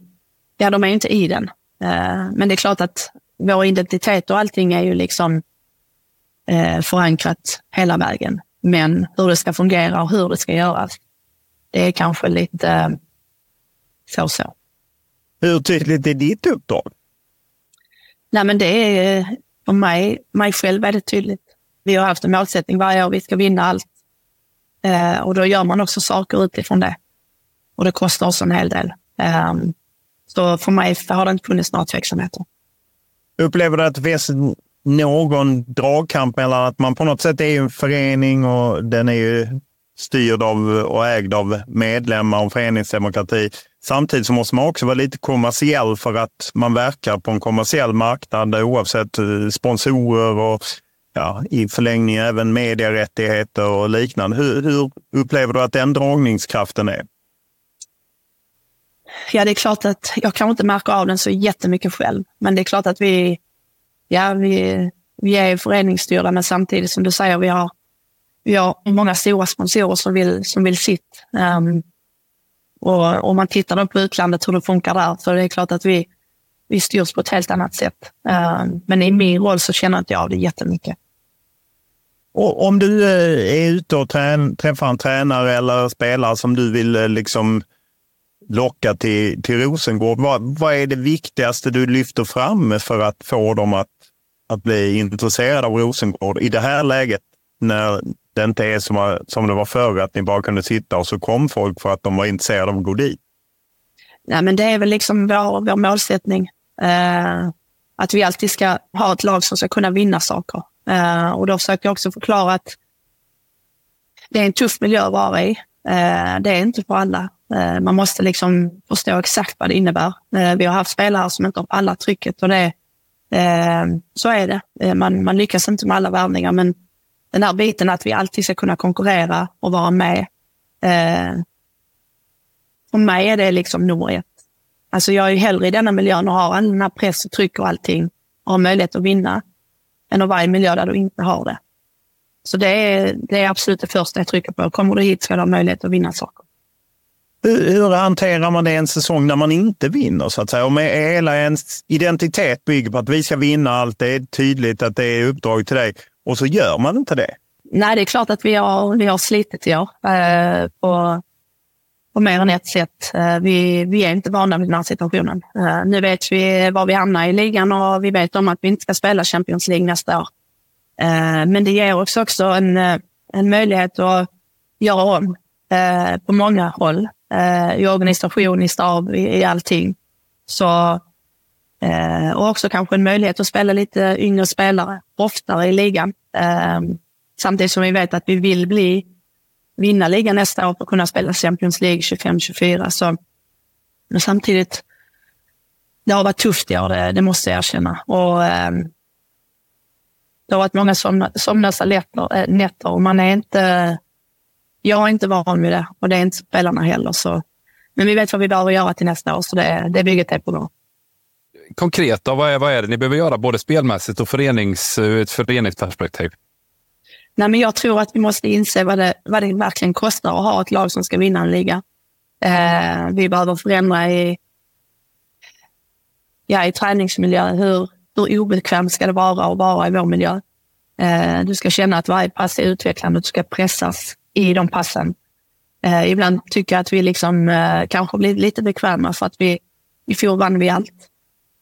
ja, de är inte i den. Eh, men det är klart att vår identitet och allting är ju liksom eh, förankrat hela vägen. Men hur det ska fungera och hur det ska göras, det är kanske lite eh, så så. Hur tydligt är ditt uppdrag? Nej, men det är för mig, mig själv väldigt tydligt. Vi har haft en målsättning varje år, vi ska vinna allt. Eh, och då gör man också saker utifrån det. Och det kostar oss en hel del. Eh, så för mig har det inte funnits några tveksamheter. Upplever du att det finns någon dragkamp mellan att man på något sätt är en förening och den är ju styrd av och ägd av medlemmar och föreningsdemokrati. Samtidigt så måste man också vara lite kommersiell för att man verkar på en kommersiell marknad oavsett eh, sponsorer och ja, i förlängningen även medierättigheter och liknande. Hur, hur upplever du att den dragningskraften är? Ja, det är klart att jag kanske inte märker av den så jättemycket själv, men det är klart att vi ja, vi, vi är föreningsstyrda, men samtidigt som du säger, vi har, vi har många stora sponsorer som vill, som vill sitt. Um, och om man tittar då på utlandet, hur det funkar där, så det är klart att vi, vi styrs på ett helt annat sätt. Um, men i min roll så känner inte jag av det jättemycket. Och om du eh, är ute och trän, träffar en tränare eller spelare som du vill eh, liksom locka till, till Rosengård, vad, vad är det viktigaste du lyfter fram för att få dem att, att bli intresserade av Rosengård i det här läget när det inte är som, som det var förr, att ni bara kunde sitta och så kom folk för att de var intresserade av att gå dit? Nej, men det är väl liksom vår, vår målsättning. Eh, att vi alltid ska ha ett lag som ska kunna vinna saker. Eh, och då försöker jag också förklara att det är en tuff miljö att vara i. Eh, det är inte för alla. Eh, man måste liksom förstå exakt vad det innebär. Eh, vi har haft spelare som inte har pallat trycket och det, eh, så är det. Man, man lyckas inte med alla värvningar, men den här biten att vi alltid ska kunna konkurrera och vara med. för mig är det liksom nummer ett. Alltså jag är ju hellre i denna miljön och har all den här press och tryck och allting och har möjlighet att vinna än att vara i en miljö där du inte har det. Så det är, det är absolut det första jag trycker på. Kommer du hit ska du ha möjlighet att vinna saker. Hur, hur hanterar man det en säsong när man inte vinner? så att säga? Om hela ens identitet bygger på att vi ska vinna allt, det är tydligt att det är uppdrag till dig och så gör man inte det. Nej, det är klart att vi har, vi har slitit i år eh, på, på mer än ett sätt. Eh, vi, vi är inte vana vid den här situationen. Eh, nu vet vi var vi hamnar i ligan och vi vet om att vi inte ska spela Champions League nästa år. Eh, men det ger oss också en, eh, en möjlighet att göra om eh, på många håll eh, i organisation, i stab, i, i allting. Så, eh, och också kanske en möjlighet att spela lite yngre spelare oftare i ligan. Eh, samtidigt som vi vet att vi vill bli vinna ligan nästa år för att kunna spela Champions League 25-24. Så, men samtidigt, det har varit tufft i år, det, det måste jag erkänna. Och, eh, det har varit många somna, nätter, eh, nätter och man är inte jag är inte van vid det och det är inte spelarna heller. Så. Men vi vet vad vi behöver göra till nästa år, så det, det bygget är på gång. Konkret, då, vad, är, vad är det ni behöver göra både spelmässigt och förenings, ur ett föreningsperspektiv? Nej, men jag tror att vi måste inse vad det, vad det verkligen kostar att ha ett lag som ska vinna en liga. Eh, vi behöver förändra i, ja, i träningsmiljö. Hur, hur obekvämt ska det vara att vara i vår miljö? Eh, du ska känna att varje pass är utvecklande. Du ska pressas i de passen. Eh, ibland tycker jag att vi liksom, eh, kanske blir lite bekväma för att vi i fjol vann vi allt.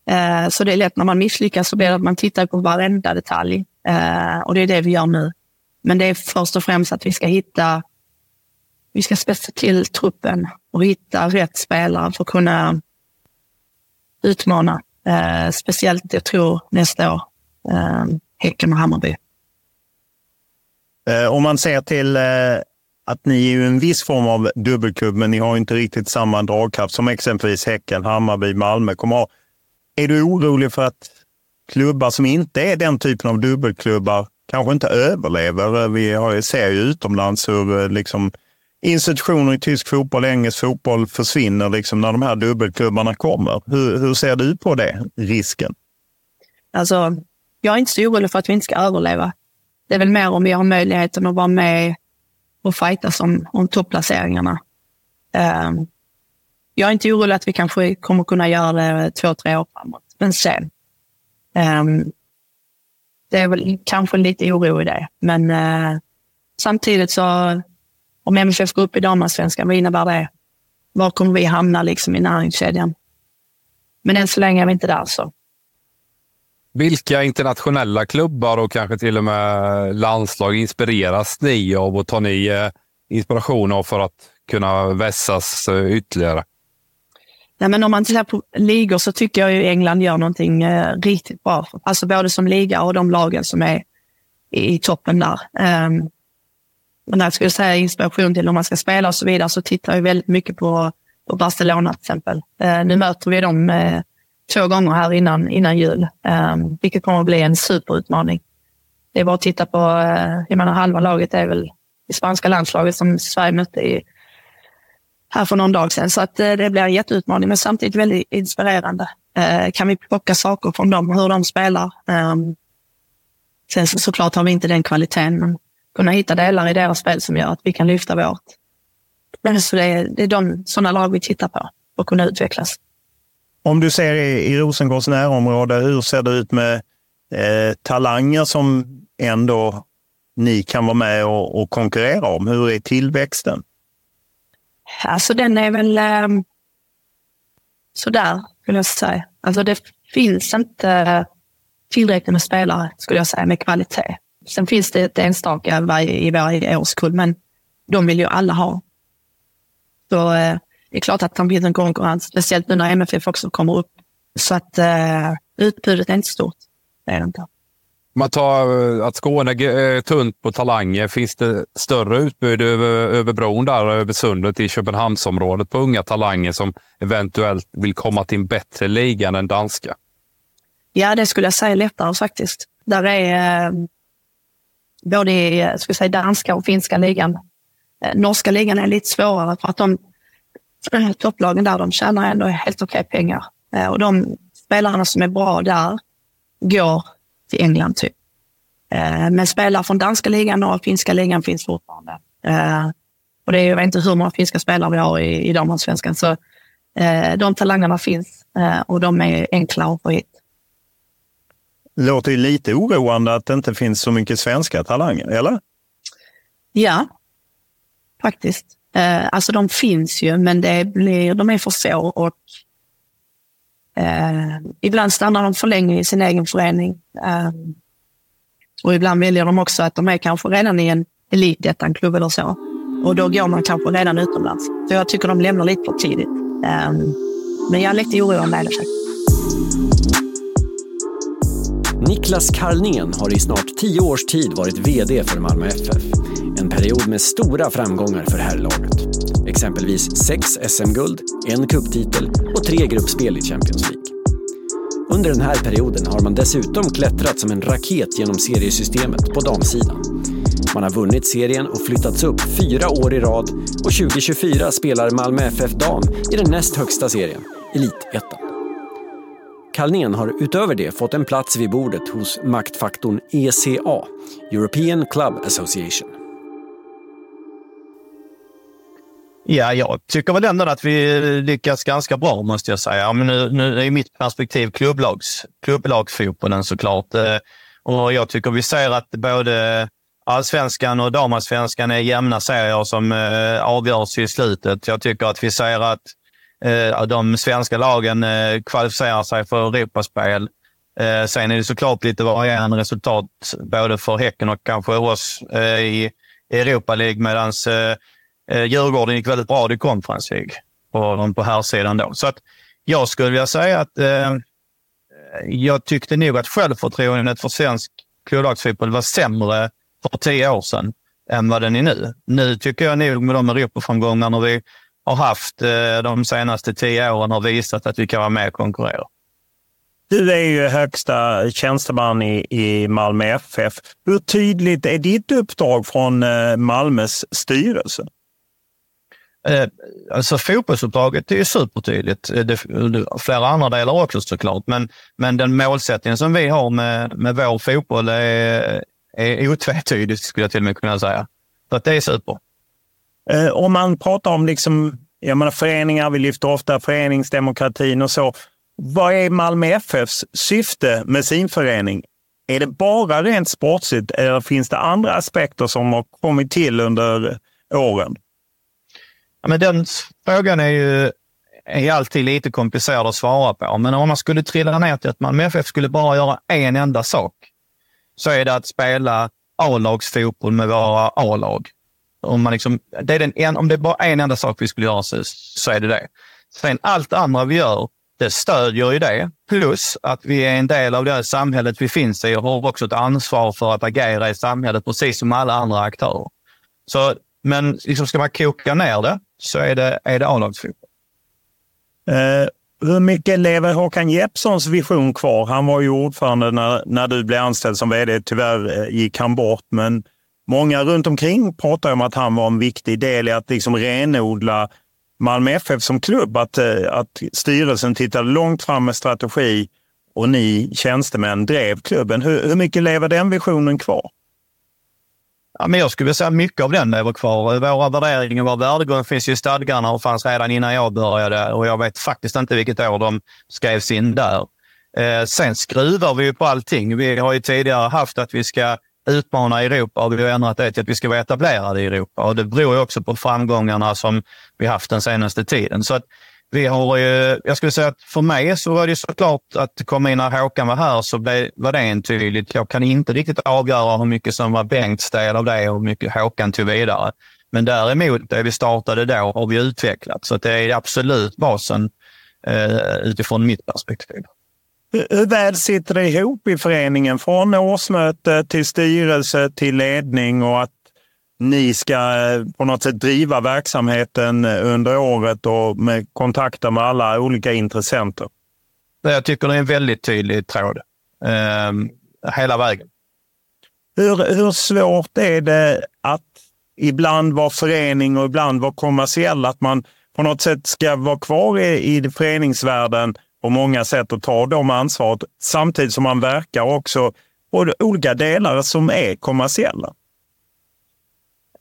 Eh, så det är lätt när man misslyckas så blir det att man tittar på varenda detalj. Eh, och det är det vi gör nu. Men det är först och främst att vi ska hitta, vi ska spetsa till truppen och hitta rätt spelare för att kunna utmana. Eh, speciellt, jag tror, nästa år, eh, Häcken och Hammarby. Eh, om man ser till eh, att ni är ju en viss form av dubbelklubb, men ni har inte riktigt samma dragkraft som exempelvis Häcken, Hammarby, Malmö kommer ha. Är du orolig för att klubbar som inte är den typen av dubbelklubbar kanske inte överlever? Eh, vi har, ser ju utomlands hur eh, liksom, institutioner i tysk fotboll, engelsk fotboll försvinner liksom, när de här dubbelklubbarna kommer. Hur, hur ser du på det, risken? Alltså, jag är inte så orolig för att vi inte ska överleva. Det är väl mer om vi har möjligheten att vara med och fightas om, om topplaceringarna. Um, jag är inte orolig att vi kanske kommer kunna göra det två, tre år framåt, men sen. Um, det är väl kanske lite oro i det, men uh, samtidigt så om MFF går upp i damallsvenskan, vad innebär det? Var kommer vi hamna liksom i näringskedjan? Men än så länge är vi inte där så. Vilka internationella klubbar och kanske till och med landslag inspireras ni av och tar ni eh, inspiration av för att kunna vässas eh, ytterligare? Nej, men om man tittar på ligor så tycker jag ju England gör någonting eh, riktigt bra. Alltså både som liga och de lagen som är i, i toppen där. Ehm, um, men när jag skulle säga inspiration till hur man ska spela och så vidare så tittar jag väldigt mycket på, på Barcelona till exempel. Uh, nu möter vi dem uh, två gånger här innan, innan jul, um, vilket kommer att bli en superutmaning. Det är bara att titta på, uh, jag menar halva laget är väl det spanska landslaget som Sverige mötte i, här för någon dag sedan. Så att uh, det blir en jätteutmaning, men samtidigt väldigt inspirerande. Uh, kan vi plocka saker från dem, hur de spelar? Um, sen så, såklart har vi inte den kvaliteten, men kunna hitta delar i deras spel som gör att vi kan lyfta vårt. Men så det, är, det är de sådana lag vi tittar på för att kunna utvecklas. Om du ser i, i Rosengårds närområde, hur ser det ut med eh, talanger som ändå ni kan vara med och, och konkurrera om? Hur är tillväxten? Alltså den är väl eh, sådär, skulle jag säga. Alltså det finns inte tillräckligt med spelare, skulle jag säga, med kvalitet. Sen finns det ett enstaka i varje årskull, men de vill ju alla ha. Så eh, det är klart att det finns en konkurrens, speciellt nu när MFF också kommer upp. Så att eh, utbudet är inte stort. Det är det inte. Man tar eh, att Skåne är tunt på talanger. Finns det större utbud över, över bron där, över sundet i Köpenhamnsområdet på unga talanger som eventuellt vill komma till en bättre liga än den danska? Ja, det skulle jag säga lättare faktiskt. Där är eh, både i ska säga, danska och finska ligan. Eh, norska ligan är lite svårare för att de topplagen där de tjänar ändå helt okej okay pengar. Eh, och de spelarna som är bra där går till England typ. Eh, men spelare från danska ligan och finska ligan finns fortfarande. Eh, och det är, jag vet inte hur många finska spelare vi har i, i damallsvenskan. Så de talangerna finns och de är enkla att få hit. Låter ju lite oroande att det inte finns så mycket svenska talanger, eller? Ja, faktiskt. Eh, alltså de finns ju, men det blir, de är för få och Eh, ibland stannar de för länge i sin egen förening. Eh, och ibland väljer de också att de är kanske redan i en elitettan-klubb eller så. Och då går man kanske redan utomlands. Så jag tycker de lämnar lite för tidigt. Eh, men jag är lite orolig med det. Niklas Karlnén har i snart tio års tid varit VD för Malmö FF. En period med stora framgångar för herrlaget. Exempelvis sex SM-guld, en kupptitel och tre gruppspel i Champions League. Under den här perioden har man dessutom klättrat som en raket genom seriesystemet på damsidan. Man har vunnit serien och flyttats upp fyra år i rad och 2024 spelar Malmö FF Dam i den näst högsta serien, Elitettan. Kalnén har utöver det fått en plats vid bordet hos maktfaktorn ECA, European Club Association. Ja, jag tycker väl ändå att vi lyckas ganska bra måste jag säga. Men nu, nu är mitt perspektiv klubblags, klubblagsfotbollen såklart. Eh, och jag tycker vi ser att både allsvenskan och damallsvenskan är jämna serier som eh, avgörs i slutet. Jag tycker att vi ser att eh, de svenska lagen kvalificerar sig för Europaspel. Sen är det såklart lite varierande resultat både för Häcken och kanske oss i Europa League medan Eh, Djurgården gick väldigt bra i Conference League på, på här sidan då. Så att jag skulle vilja säga att eh, eh, jag tyckte nog att självförtroendet för svensk klubblagsfotboll var sämre för tio år sedan än vad den är nu. Nu tycker jag nog med de Europaframgångarna vi har haft eh, de senaste tio åren har visat att vi kan vara med och konkurrera. Du är ju högsta tjänsteman i, i Malmö FF. Hur tydligt är ditt uppdrag från eh, Malmös styrelse? Eh, alltså fotbollsuppdraget är ju supertydligt. Eh, det, flera andra delar också såklart, men, men den målsättningen som vi har med, med vår fotboll är, är otvetydig, skulle jag till och med kunna säga. Så att det är super. Eh, om man pratar om liksom, jag menar, föreningar, vi lyfter ofta föreningsdemokratin och så. Vad är Malmö FFs syfte med sin förening? Är det bara rent sportsligt eller finns det andra aspekter som har kommit till under åren? Ja, men den frågan är ju är alltid lite komplicerad att svara på. Men om man skulle trilla ner till att Malmö FF skulle bara göra en enda sak, så är det att spela A-lagsfotboll med våra A-lag. Om, man liksom, det är den en, om det är bara en enda sak vi skulle göra så, så är det det. Sen allt andra vi gör, det stödjer ju det. Plus att vi är en del av det samhället vi finns i och har också ett ansvar för att agera i samhället, precis som alla andra aktörer. Så, men liksom ska man koka ner det så är det, är det A-lagsfotboll. Eh, hur mycket lever Håkan Jeppssons vision kvar? Han var ju ordförande när, när du blev anställd som vd. Tyvärr eh, gick han bort, men många runt omkring pratar om att han var en viktig del i att liksom renodla Malmö FF som klubb. Att, eh, att styrelsen tittade långt fram med strategi och ni tjänstemän drev klubben. Hur, hur mycket lever den visionen kvar? Ja, men jag skulle vilja säga mycket av den lever kvar. Våra värderingar, vår värdegrund finns ju i stadgarna och fanns redan innan jag började och jag vet faktiskt inte vilket år de skrevs in där. Eh, sen skruvar vi ju på allting. Vi har ju tidigare haft att vi ska utmana Europa och vi har ändrat det till att vi ska vara etablerade i Europa. Och det beror ju också på framgångarna som vi haft den senaste tiden. Så att vi har ju, jag skulle säga att för mig så var det såklart att komma in när Håkan var här så blev, var det entydigt. Jag kan inte riktigt avgöra hur mycket som var Bengts del av det och hur mycket Håkan tog vidare. Men däremot, det vi startade då har vi utvecklat. Så det är absolut basen eh, utifrån mitt perspektiv. Hur väl sitter det ihop i föreningen? Från årsmöte till styrelse till ledning och att ni ska eh, på något sätt driva verksamheten under året och med kontakter med alla olika intressenter? Jag tycker det är en väldigt tydlig tråd. Eh, hela vägen. Hur, hur svårt är det att ibland vara förening och ibland vara kommersiell? Att man på något sätt ska vara kvar i, i föreningsvärlden på många sätt och ta de ansvaret samtidigt som man verkar också på olika delar som är kommersiella?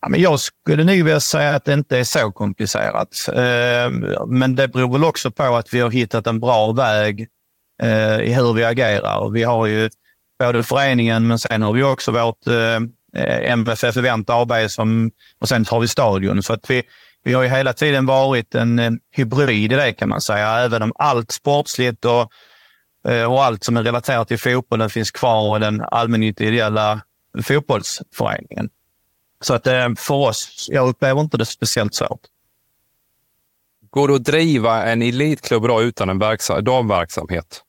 Ja, men jag skulle nog vilja säga att det inte är så komplicerat. Ehm, men det beror väl också på att vi har hittat en bra väg eh, i hur vi agerar. Vi har ju både föreningen men sen har vi också vårt eh, MFF Event AB som, och sen har vi stadion. Så att vi, vi har ju hela tiden varit en eh, hybrid i det kan man säga. Även om allt sportsligt och, och allt som är relaterat till fotbollen finns kvar i den allmännyttiga ideella fotbollsföreningen. Så att eh, för oss, jag upplever inte det speciellt svårt. Går det att driva en elitklubb då utan en damverksamhet?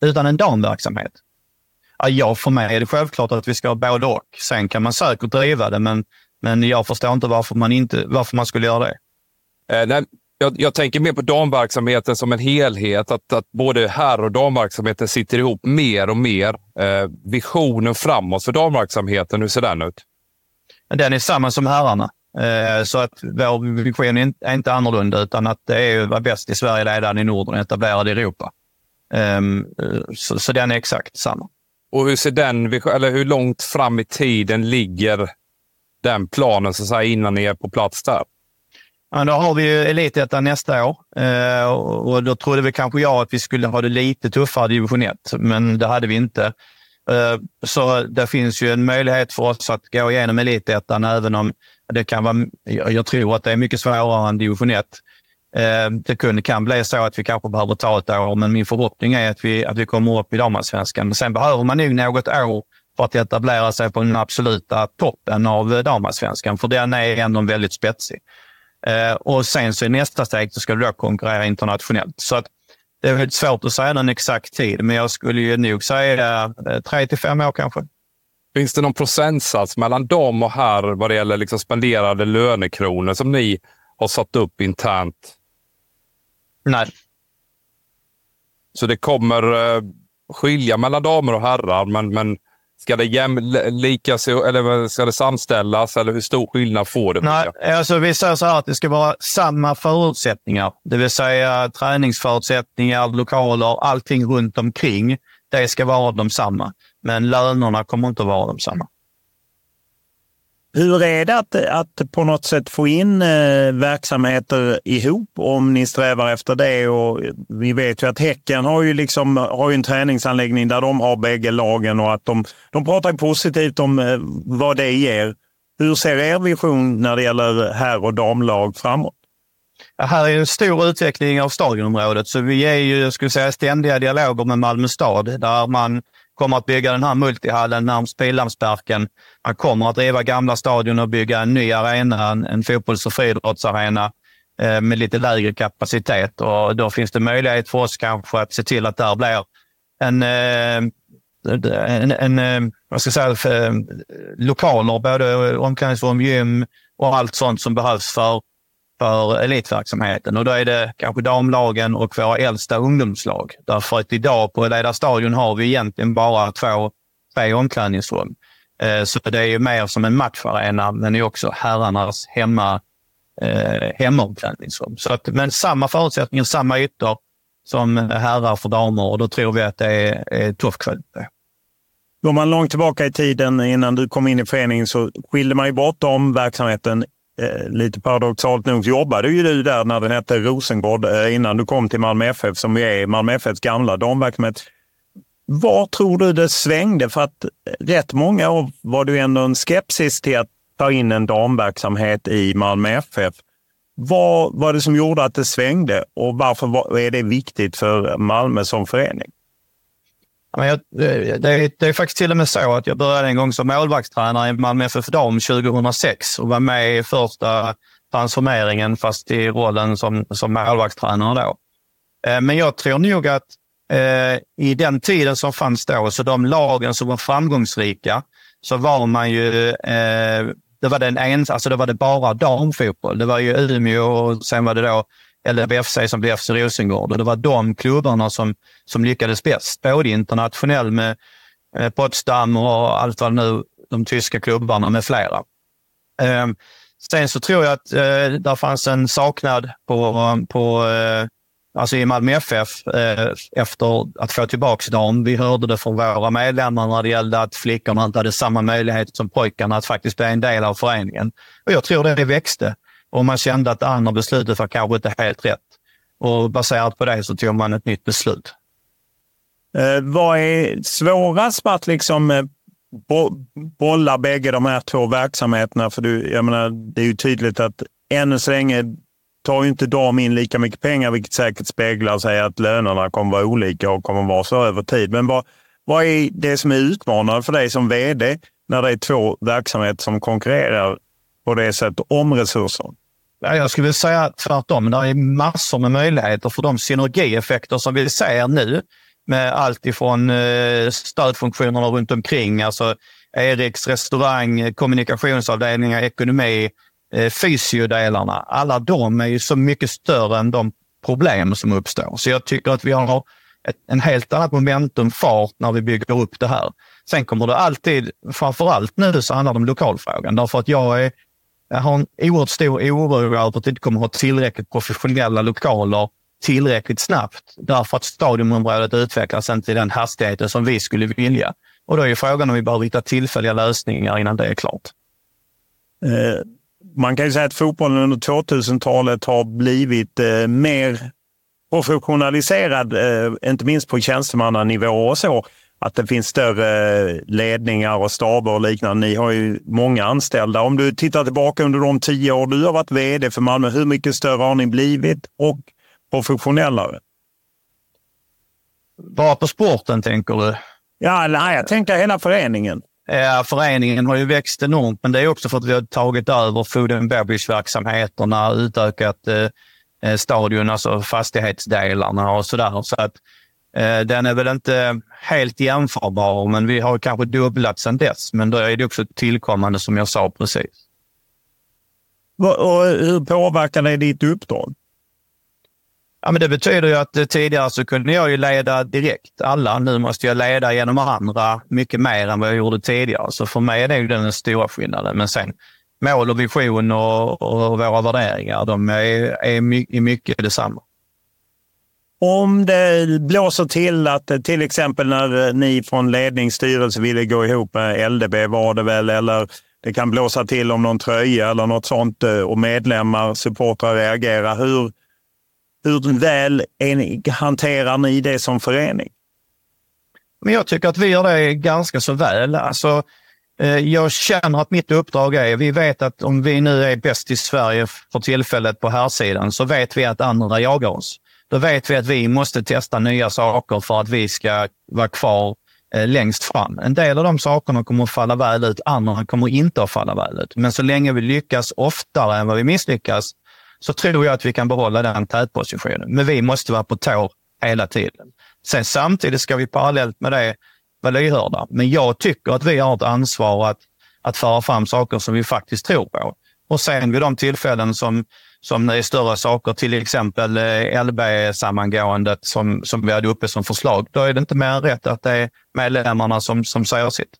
Utan en damverksamhet? Ja, för mig är det självklart att vi ska ha både och. Sen kan man säkert driva det, men, men jag förstår inte varför man, inte, varför man skulle göra det. Eh, nej, jag, jag, tänker mer på damverksamheten som en helhet. Att, att både herr och damverksamheten sitter ihop mer och mer. Eh, visionen framåt för damverksamheten, hur ser den ut? Den är samma som herrarna. Eh, så att vår vision är inte annorlunda utan att det är att vara bäst i Sverige, ledande i Norden och etablerad i Europa. Ehm, så, den är exakt samma. Och hur ser den, eller hur långt fram i tiden ligger den planen så att säga, innan ni är på plats där? Ja, då har vi ju Elitettan nästa år eh, och då trodde vi kanske jag att vi skulle ha det lite tuffare i division 1, men det hade vi inte. Eh, så det finns ju en möjlighet för oss att gå igenom elitettan även om det kan vara, jag tror att det är mycket svårare än division 1. Eh, det kan bli så att vi kanske behöver ta ett år, men min förhoppning är att vi, att vi kommer upp i damallsvenskan. Sen behöver man nog något år för att etablera sig på den absoluta toppen av eh, damallsvenskan, för den är ändå väldigt spetsig. Och sen så i nästa steg så ska du då konkurrera internationellt. Så att det är väldigt svårt att säga någon exakt tid, men jag skulle ju nog säga eh, tre till fem år kanske. Finns det någon procentsats mellan dem och här vad det gäller liksom spenderade lönekronor som ni har satt upp internt? Nej. Så det kommer eh, skilja mellan damer och herrar, men, men Ska det jämlika eller ska det samställas eller hur stor skillnad får det? Nej, alltså vi säger så här att det ska vara samma förutsättningar, det vill säga träningsförutsättningar, lokaler, allting runt omkring. Det ska vara de samma, men lönerna kommer inte att vara de samma. Hur är det att, att på något sätt få in eh, verksamheter ihop om ni strävar efter det? Och vi vet ju att Häcken har ju, liksom, har ju en träningsanläggning där de har bägge lagen och att de, de pratar positivt om eh, vad det ger. Hur ser er vision när det gäller herr och damlag framåt? Ja, här är en stor utveckling av stadionområdet, så vi är ju jag skulle säga, ständiga dialoger med Malmö stad där man kommer att bygga den här multihallen närmst Pildammsparken. Man kommer att riva gamla stadion och bygga en ny arena, en, en fotbolls och friidrottsarena eh, med lite lägre kapacitet. Och då finns det möjlighet för oss kanske att se till att där blir en, eh, en, en, en vad ska jag säga, eh, lokaler, både omklädningsrum, gym och allt sånt som behövs för för elitverksamheten och då är det kanske damlagen och våra äldsta ungdomslag. Därför att idag på Leda stadion har vi egentligen bara två, tre omklädningsrum. Eh, så det är ju mer som en matcharena, men det är också herrarnas hemma, eh, hemomklädningsrum. Så att, men samma förutsättningar, samma ytor som herrar för damer och då tror vi att det är, är tuff kvalitet. Går man långt tillbaka i tiden innan du kom in i föreningen så skilde man ju bort om verksamheten Eh, lite paradoxalt nog jobbade ju du där när den hette Rosengård eh, innan du kom till Malmö FF som ju är Malmö FFs gamla damverksamhet. Var tror du det svängde? För att eh, rätt många år var det ändå en skepsis till att ta in en damverksamhet i Malmö FF. Vad var det som gjorde att det svängde och varför är det viktigt för Malmö som förening? Men jag, det, det, är faktiskt till och med så att jag började en gång som målvaktstränare i Malmö FF Dam 2006 och var med i första transformeringen fast i rollen som, som målvaktstränare då. Eh, men jag tror nog att eh, i den tiden som fanns då, så de lagen som var framgångsrika, så var man ju eh, det var, den ens, alltså det var det bara damfotboll. Det var ju Umeå och sen var det då LFC som blev FC Rosengård. Och det var de klubbarna som, som lyckades bäst, både internationellt med eh, Potsdam och allt vad nu, de tyska klubbarna med flera. Ehm, sen så tror jag att eh, där fanns en saknad på, på eh, alltså i Malmö FF eh, efter att få tillbaka dem. Vi hörde det från våra medlemmar när det gällde att flickorna inte hade samma möjlighet som pojkarna att faktiskt bli en del av föreningen. Och jag tror det växte och man kände att det andra beslutet var kanske inte helt rätt. Och baserat på det så tog man ett nytt beslut. Eh, vad är svårast med att liksom eh, bo bolla bägge de här två verksamheterna? För du, jag menar, det är ju tydligt att ännu så länge tar ju inte de in lika mycket pengar, vilket säkert speglar sig att lönerna kommer vara olika och kommer vara så över tid. Men vad, vad är det som är utmanande för dig som vd när det är två verksamheter som konkurrerar på det sättet om resurser? Jag skulle vilja säga tvärtom. Det är massor med möjligheter för de synergieffekter som vi ser nu med allt ifrån eh, stödfunktionerna runt omkring, alltså Eriks restaurang, kommunikationsavdelningar, ekonomi, eh, fysiodelarna. Alla de är ju så mycket större än de problem som uppstår. Så jag tycker att vi har ett, en helt annat momentum, fart, när vi bygger upp det här. Sen kommer det alltid, framför allt nu så handlar det om lokalfrågan. Därför att jag, är, jag har en oerhört stor oro över att vi inte kommer ha tillräckligt professionella lokaler tillräckligt snabbt. Därför att stadionområdet utvecklas inte i den hastigheten som vi skulle vilja. Och då är frågan om vi behöver hitta tillfälliga lösningar innan det är klart. Eh, man kan ju säga att fotbollen under 2000-talet har blivit eh, mer professionaliserad, eh, inte minst på tjänstemannanivå och så. Att det finns större ledningar och staber och liknande. Ni har ju många anställda. Om du tittar tillbaka under de tio år du har varit vd för Malmö, hur mycket större har ni blivit och professionellare? Bara på sporten tänker du? Ja, nej, jag tänker hela föreningen. Ja, föreningen har ju växt enormt, men det är också för att vi har tagit över food and beverage-verksamheterna, utökat eh, eh, stadion, alltså fastighetsdelarna och sådär. Så att eh, den är väl inte helt jämförbar, men vi har kanske dubblat sedan dess. Men då är det också tillkommande som jag sa precis. Och hur påverkar det ditt uppdrag? Ja, men det betyder ju att eh, tidigare så kunde jag ju leda direkt alla. Nu måste jag leda genom andra mycket mer än vad jag gjorde tidigare. Så för mig är det den stora skillnaden. Men sen mål och vision och, och våra värderingar, de är, är mycket, mycket detsamma. Om det blåser till att eh, till exempel när eh, ni från ledningsstyrelse ville gå ihop med LDB var det väl, eller det kan blåsa till om någon tröja eller något sånt eh, och medlemmar, supportrar reagerar. Hur, hur väl ni, hanterar ni det som förening? Men jag tycker att vi gör det ganska så väl. Alltså, eh, jag känner att mitt uppdrag är, vi vet att om vi nu är bäst i Sverige för tillfället på här sidan så vet vi att andra jagar oss. Då vet vi att vi måste testa nya saker för att vi ska vara kvar eh, längst fram. En del av de sakerna kommer att falla väl ut, andra kommer inte att falla väl ut. Men så länge vi lyckas oftare än vad vi misslyckas så tror jag att vi kan behålla den tätpositionen. Men vi måste vara på tå hela tiden. Sen samtidigt ska vi parallellt med det vara lyhörda. Men jag tycker att vi har ett ansvar att, att föra fram saker som vi faktiskt tror på. Och sen vid de tillfällen som, som det är större saker, till exempel eh, LB-sammangåendet som, som vi hade uppe som förslag, då är det inte mer än rätt att det är medlemmarna som, som säger sitt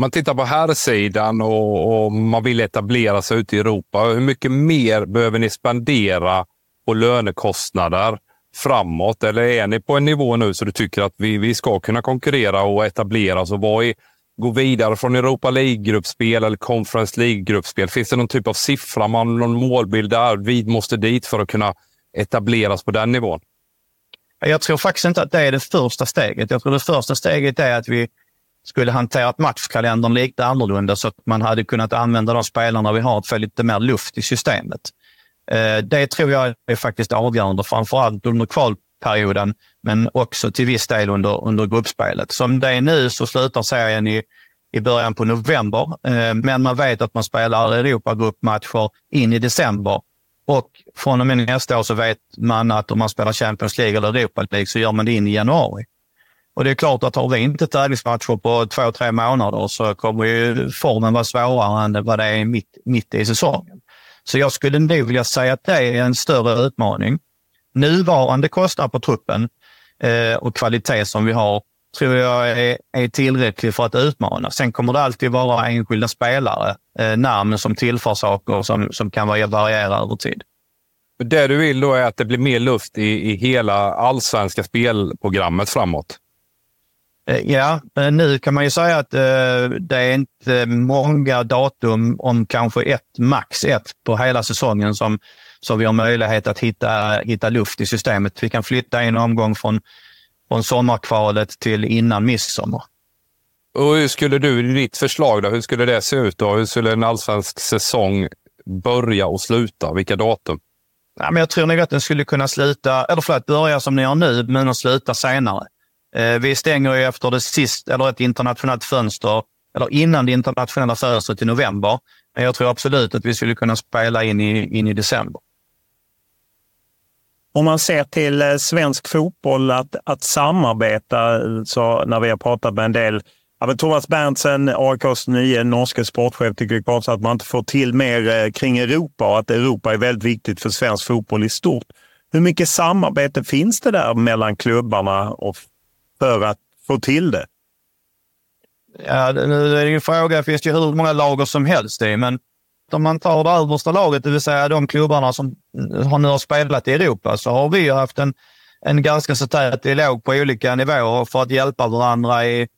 man tittar på här sidan och, och, man vill etablera sig ute i Europa. Hur mycket mer behöver ni spendera på lönekostnader framåt? Eller är ni på en nivå nu så du tycker att vi, vi ska kunna konkurrera och etablera oss och vad är, gå vidare från Europa League-gruppspel eller Conference League-gruppspel? Finns det någon typ av siffra, man, någon målbild där vi måste dit för att kunna etableras på den nivån? Jag tror faktiskt inte att det är det första steget. Jag tror det första steget är att vi skulle hanterat matchkalendern lite annorlunda så att man hade kunnat använda de spelarna vi har att få lite mer luft i systemet. Eh, det tror jag är faktiskt avgörande, framförallt under kval perioden, men också till viss del under, under gruppspelet. Som det är nu så slutar serien i, i början på november, eh, men man vet att man spelar Europagruppmatcher in i december. Och från och med nästa år så vet man att om man spelar Champions League eller Europa League så gör man det in i januari. Och det är klart att har vi inte tävlingsmatcher på två, tre månader så kommer ju formen vara svårare än vad det är mitt, mitt i säsongen. Så jag skulle nog vilja säga att det är en större utmaning. Nuvarande kostnad på truppen eh, och kvalitet som vi har tror jag är, är tillräcklig för att utmana. Sen kommer det alltid vara enskilda spelare, eh, namn som tillför saker som, som kan variera över tid. Det du vill då är att det blir mer luft i, i hela allsvenska spelprogrammet framåt? Eh, ja, nu kan man ju säga att eh, det är inte många datum, om kanske ett, max ett på hela säsongen som, som vi har möjlighet att hitta, hitta luft i systemet. Vi kan flytta en omgång från, från sommarkvalet till innan midsommar. Och hur skulle du, ditt förslag, då, hur skulle det se ut? Då? Hur skulle en allsvensk säsong börja och sluta? Vilka datum? Ja, men jag tror nog att den skulle kunna sluta, eller förlåt, börja som ni gör nu, men att sluta senare. Eh, vi stänger ju efter det sist, eller ett internationellt fönster, eller innan det internationella fönstret i november. Men jag tror absolut att vi skulle kunna spela in i, in i december. Om man ser till eh, svensk fotboll, att, att samarbeta, så när vi har pratat med en del Ja, Thomas Berntsen, AIKs nye norske sportchef, tycker också att man inte får till mer eh, kring Europa och att Europa är väldigt viktigt för svensk fotboll i stort. Hur mycket samarbete finns det där mellan klubbarna och för att få till det? Ja, nu är det ju fråga, det finns ju hur många lager som helst i, men om man tar det översta laget, det vill säga de klubbarna som har nu har spelat i Europa, så har vi haft en, en ganska så tät dialog på olika nivåer för att hjälpa varandra i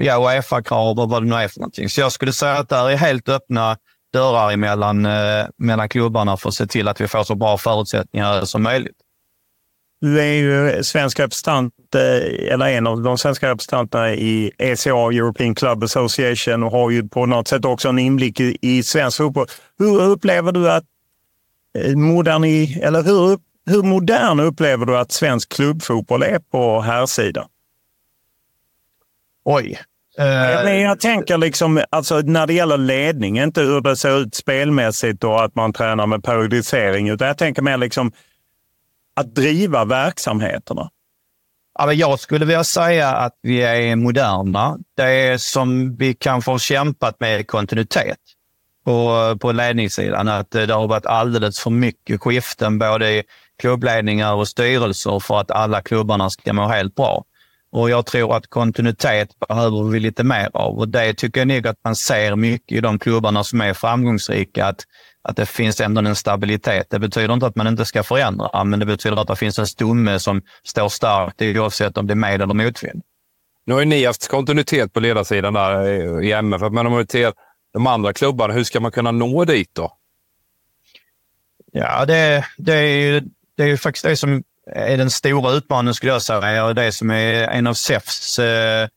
ja, Uefa-krav och vad det nu är för någonting. Så jag skulle säga att det är helt öppna dörrar emellan, eh, mellan klubbarna för att se till att vi får så bra förutsättningar som möjligt. Du är ju svensk representant, eh, eller en av de svenska representanterna i ECA, European Club Association, och har ju på något sätt också en inblick i, i svensk fotboll. Hur upplever du att eh, modern, eller hur, hur modern upplever du att svensk klubbfotboll är på här sidan? Oj. Uh, jag tänker liksom, alltså när det gäller ledning, inte hur det ser ut spelmässigt och att man tränar med periodisering, utan jag tänker mer liksom att driva verksamheterna? Ja, jag skulle vilja säga att vi är moderna. Det som vi kanske har kämpat med kontinuitet på, på ledningssidan. Att det har varit alldeles för mycket skiften både i klubbledningar och styrelser för att alla klubbarna ska må helt bra. Och jag tror att kontinuitet behöver vi lite mer av och det tycker jag nog att man ser mycket i de klubbarna som är framgångsrika. Att att det finns ändå en stabilitet. Det betyder inte att man inte ska förändra, men det betyder att det finns en stomme som står starkt oavsett om det är med eller motvind. Nu har ju ni haft kontinuitet på ledarsidan där i MF, men om vi till de andra klubbarna, hur ska man kunna nå dit då? Ja, det, det, är, ju, det är ju faktiskt det som är den stora utmaningen skulle jag säga och det som är en av SEFs eh,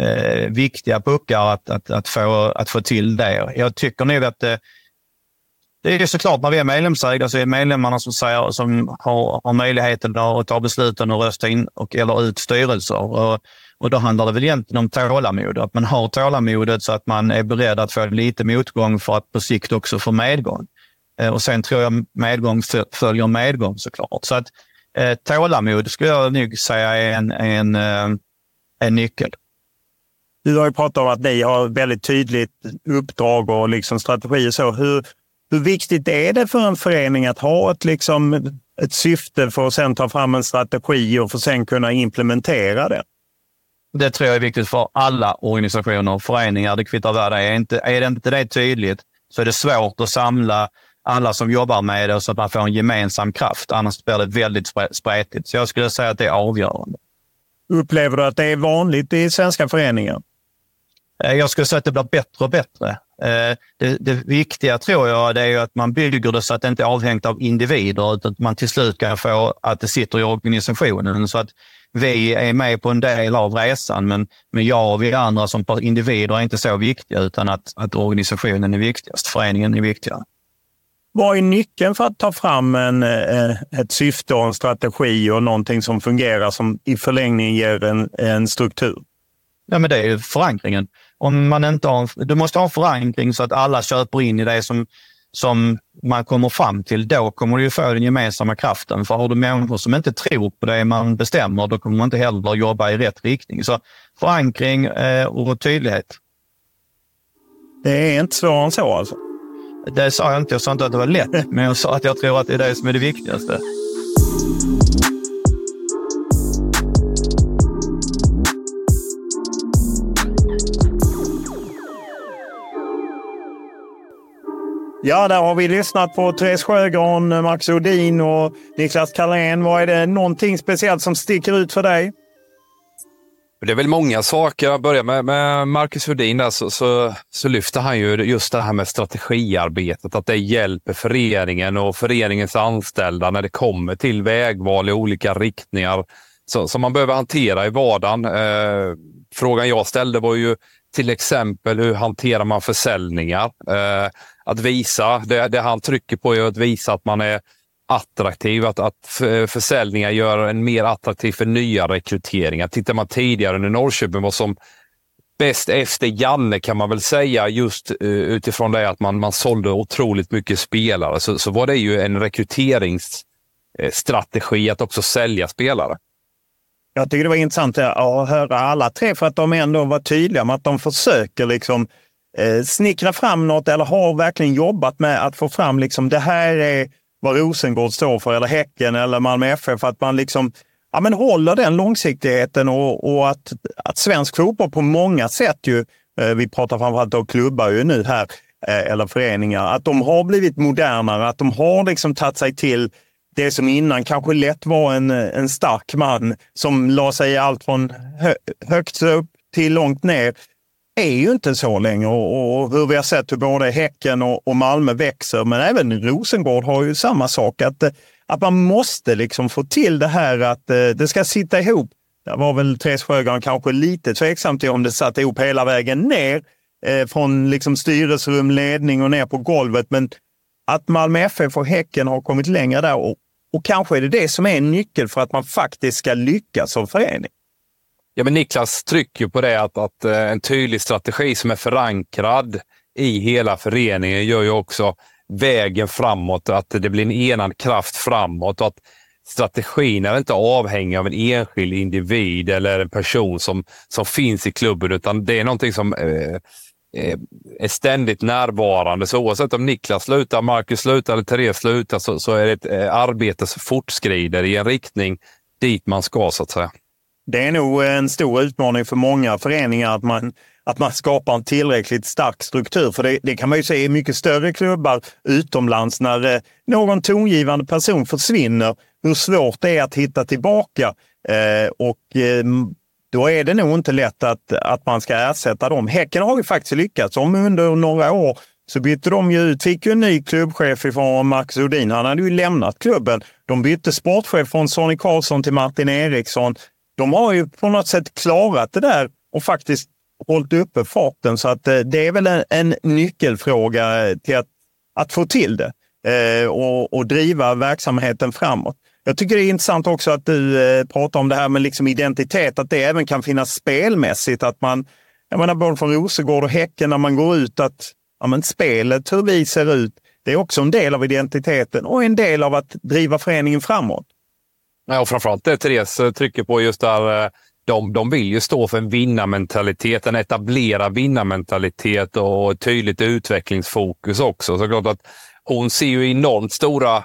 eh, viktiga puckar att, att, att, få, att få till det. Jag tycker nog att eh, det är såklart när vi är medlemsägda så är det medlemmarna som, säger, som har, har möjligheten att ta besluten och rösta in och, eller ut styrelser. Och, och då handlar det väl egentligen om tålamod. Att man har tålamodet så att man är beredd att få lite motgång för att på sikt också få medgång. Eh, och sen tror jag medgång följer medgång såklart. Så att eh, tålamod skulle jag nog säga är en, en, eh, en nyckel. Du har ju pratat om att ni har väldigt tydligt uppdrag och liksom strategi. Så hur, hur viktigt är det för en förening att ha ett, liksom, ett syfte för att sen ta fram en strategi och för att sen kunna implementera det? Det tror jag är viktigt för alla organisationer och föreningar. Det kvittar vad det är. Inte, är det inte det tydligt så är det svårt att samla alla som jobbar med det så att man får en gemensam kraft. Annars blir det väldigt spretigt. Så jag skulle säga att det är avgörande. Upplever du att det är vanligt i svenska föreningar? Eh, jag skulle säga att det blir bättre och bättre. Eh, det, det viktiga tror jag det är att man bygger det så att det inte är avhängt av individer utan att man till slut kan få att det sitter i organisationen så att vi är med på en del av resan men, men jag och vi andra som individer är inte så viktiga utan att, att organisationen är viktigast, föreningen är viktigare. Vad är nyckeln för att ta fram en, ett syfte och en strategi och någonting som fungerar som i förlängningen ger en, en struktur? Ja, men det är ju förankringen. Om man inte har, du måste ha en förankring så att alla köper in i det som, som man kommer fram till. Då kommer du få den gemensamma kraften. För har du människor som inte tror på det man bestämmer, då kommer man inte heller jobba i rätt riktning. Så förankring eh, och tydlighet. Det är inte svårare än så alltså? Det sa jag inte. Jag sa inte att det var lätt, men jag sa att jag tror att det är det som är det viktigaste. Ja, där har vi lyssnat på Therese Sjögran, Max Odin och Niklas Carlén. Vad är det någonting speciellt som sticker ut för dig? Det är väl många saker. Jag börjar med, med Marcus Hedin där, så, så, så, lyfter han ju just det här med strategiarbetet, att det hjälper föreningen och föreningens anställda när det kommer till vägval i olika riktningar som man behöver hantera i vardagen. Eh, frågan jag ställde var ju till exempel hur hanterar man försäljningar? Eh, att visa, det, det han trycker på är att visa att man är attraktiv, att, att försäljningar gör en mer attraktiv för nya rekryteringar. Tittar man tidigare under Norrköping var som bäst efter Janne kan man väl säga just uh, utifrån det att man, man sålde otroligt mycket spelare så, så var det ju en rekryteringsstrategi att också sälja spelare. Jag tycker det var intressant att höra alla tre för att de ändå var tydliga med att de försöker liksom eh, snickra fram något eller har verkligen jobbat med att få fram liksom det här är vad Rosengård står för eller Häcken eller Malmö FF. Att man liksom ja, men håller den långsiktigheten och, och att, att svensk fotboll på många sätt ju, eh, vi pratar framförallt om klubbar ju nu här, eh, eller föreningar, att de har blivit modernare, att de har liksom tagit sig till det som innan kanske lätt var en, en stark man som la sig allt från hö, högt upp till långt ner är ju inte så längre och, och hur vi har sett hur både Häcken och, och, Malmö växer, men även Rosengård har ju samma sak. Att, eh, att man måste liksom få till det här att eh, det ska sitta ihop. Det var väl Therese Sjögran kanske lite tveksam till om det satt ihop hela vägen ner eh, från liksom styrelserum, ledning och ner på golvet. Men att Malmö FF och Häcken har kommit längre där och, och kanske är det det som är en nyckel för att man faktiskt ska lyckas som förening. Ja, men Niklas trycker på det att, att eh, en tydlig strategi som är förankrad i hela föreningen gör ju också vägen framåt, att det blir en enad kraft framåt och att strategin är inte avhängig av en enskild individ eller en person som, som finns i klubben, utan det är någonting som eh, eh är ständigt närvarande. Så oavsett om Niklas slutar, Marcus slutar eller Therese slutar så, så är det ett eh, arbete som fortskrider i en riktning dit man ska, så att säga. Det är nog en stor utmaning för många föreningar att man, att man skapar en tillräckligt stark struktur. För det, det kan man ju se i mycket större klubbar utomlands när eh, någon tongivande person försvinner, hur svårt det är att hitta tillbaka. Eh, och eh, då är det nog inte lätt att, att man ska ersätta dem. Häcken har ju faktiskt lyckats. Om under några år så bytte de ju ut, fick ju en ny klubbchef ifrån Max Odin. Han hade ju lämnat klubben. De bytte sportchef från Sonny Karlsson till Martin Eriksson de har ju på något sätt klarat det där och faktiskt hållit uppe farten. Så att eh, det är väl en, en nyckelfråga eh, till att, att få till det eh, och, och, driva verksamheten framåt. Jag tycker det är intressant också att du eh, pratar om det här med liksom identitet, att det även kan finnas spelmässigt. Att man, jag menar både från Rosengård och Häcken när man går ut att ja, men spelet, hur vi ser ut, det är också en del av identiteten och en del av att driva föreningen framåt. Ja, och framförallt det Therese eh, trycker på just där. Eh, de, de vill ju stå för en vinnarmentalitet, en etablerad vinnarmentalitet och ett tydligt utvecklingsfokus också. Så klart att hon ser ju enormt stora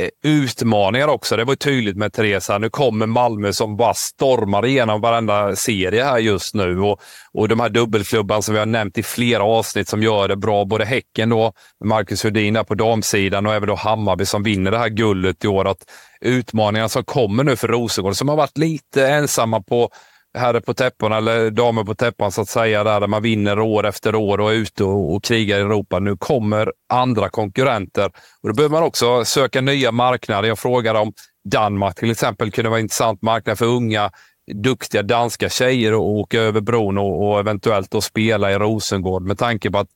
Eh, utmaningar också. Det var tydligt med Teresa. Nu kommer Malmö som bara stormar igenom varenda serie här just nu. Och, och de här dubbelklubbarna som vi har nämnt i flera avsnitt som gör det bra. Både Häcken då, Marcus Hedin där på damsidan och även då Hammarby som vinner det här guldet i år. Att utmaningarna som kommer nu för Rosengård, som har varit lite ensamma på herre på täppan eller damer på täppan så att säga, där, man vinner år efter år och är ute och, och krigar i Europa. Nu kommer andra konkurrenter och då behöver man också söka nya marknader. Jag frågade om Danmark till exempel kunde vara en intressant marknad för unga duktiga danska tjejer att åka över bron och, och eventuellt då spela i Rosengård med tanke på att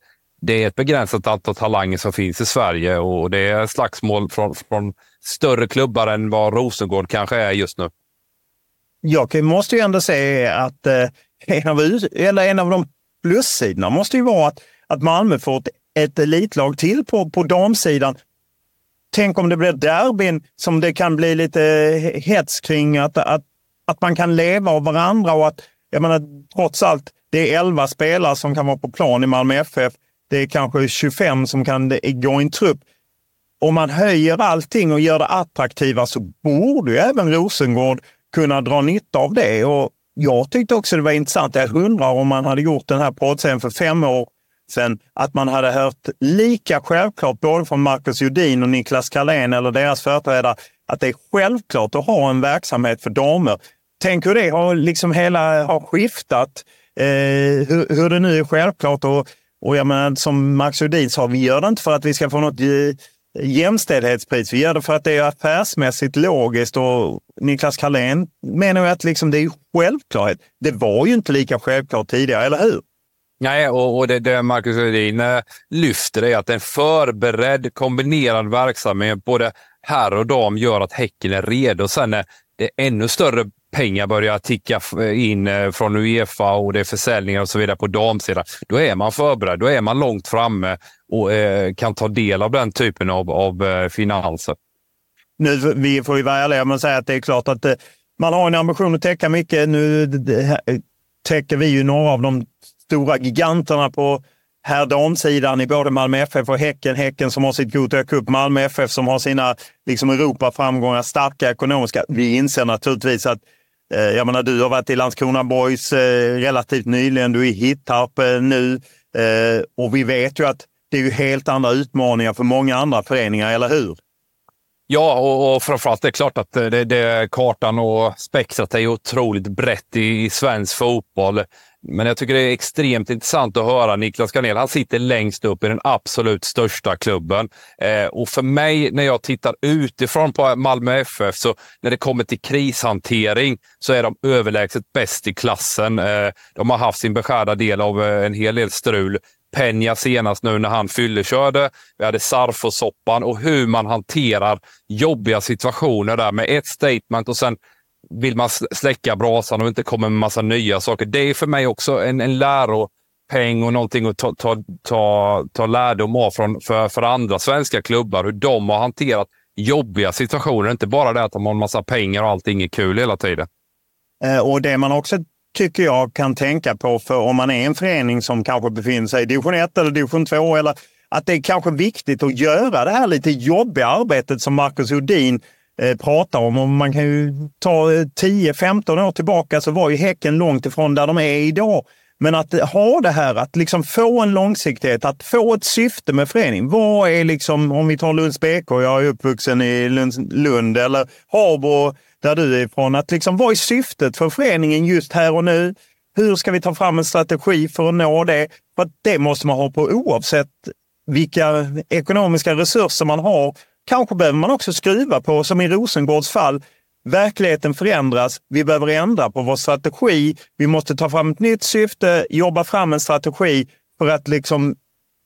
det är ett begränsat antal talanger som finns i Sverige och det är slagsmål från, från större klubbar än vad Rosengård kanske är just nu. Jag måste ju ändå säga att eh, en, av, eller en av de plussidorna måste ju vara att, att Malmö får ett, ett elitlag till på, på damsidan. Tänk om det blir derbyn som det kan bli lite hets kring, att, att, att man kan leva av varandra och att, jag menar, trots allt, det är elva spelare som kan vara på plan i Malmö FF. Det är kanske 25 som kan eh, gå i en trupp. Om man höjer allting och gör det attraktiva så borde ju även Rosengård kunna dra nytta av det. Och jag tyckte också det var intressant. Jag undrar om man hade gjort den här poddserien för fem år sedan, att man hade hört lika självklart både från Marcus Judin och Niklas Carlén eller deras företrädare att det är självklart att ha en verksamhet för damer. Tänk hur det har, liksom hela, har skiftat. Eh, hur, hur, det nu är självklart. Och, och jag menar, som Max Jodin sa, vi gör det inte för att vi ska få något eh, jämställdhetspris. Vi gör det för att det är affärsmässigt logiskt och Niklas Carlén menar ju att liksom det är självklarhet. Det var ju inte lika självklart tidigare, eller hur? Nej, och, och det, det Marcus Rudin eh, lyfter är att en förberedd kombinerad verksamhet, både här och dam, gör att Häcken är redo. Sen är det ännu större pengar börjar ticka in eh, från Uefa och det är försäljningar och så vidare på damsidan, då är man förberedd. Då är man långt framme och eh, kan ta del av den typen av, av eh, finanser. Nu, vi får ju vara ärliga och säga att det är klart att eh, man har en ambition att täcka mycket. Nu det, eh, täcker vi ju några av de stora giganterna på herr damsidan i både Malmö FF och Häcken. Häcken som har sitt Gothia Cup, Malmö FF som har sina liksom, Europaframgångar, starka ekonomiska. Vi inser naturligtvis att Eh, jag menar, du har varit i Landskrona Boys eh, relativt nyligen, du är i Hittarp eh, nu och vi vet ju att det är ju helt andra utmaningar för många andra föreningar, eller hur? Ja, och, och framförallt det är klart att det, det, kartan och spektrat är otroligt brett i, i svensk fotboll. Men jag tycker det är extremt intressant att höra Niklas Garnel. Han sitter längst upp i den absolut största klubben. Eh, och för mig, när jag tittar utifrån på Malmö FF, så när det kommer till krishantering så är de överlägset bäst i klassen. Eh, de har haft sin beskärda del av eh, en hel del strul. Penja senast nu när han fyllekörde. Vi hade Sarfo-soppan och hur man hanterar jobbiga situationer där med ett statement och sen vill man släcka brasan och inte komma med massa nya saker. Det är för mig också en, en läropeng och någonting att ta, ta, ta, ta lärdom av från, för, för andra svenska klubbar. Hur de har hanterat jobbiga situationer. Inte bara det att de har en massa pengar och allting är kul hela tiden. Eh, och det man också tycker jag kan tänka på för om man är en förening som kanske befinner sig i division 1 eller division 2 eller att det är kanske viktigt att göra det här lite jobbiga arbetet som Marcus Odin eh, pratar om. Och man kan ju ta eh, 10-15 år tillbaka så var ju Häcken långt ifrån där de är idag. Men att eh, ha det här, att liksom få en långsiktighet, att få ett syfte med föreningen. Vad är liksom, om vi tar Lunds BK, jag är uppvuxen i Lund, Lund eller Habo där du är ifrån, att liksom vad är syftet för föreningen just här och nu? Hur ska vi ta fram en strategi för att nå det? För det måste man ha på oavsett vilka ekonomiska resurser man har Kanske behöver man också skruva på, som i Rosengårds fall, verkligheten förändras. Vi behöver ändra på vår strategi. Vi måste ta fram ett nytt syfte, jobba fram en strategi för att liksom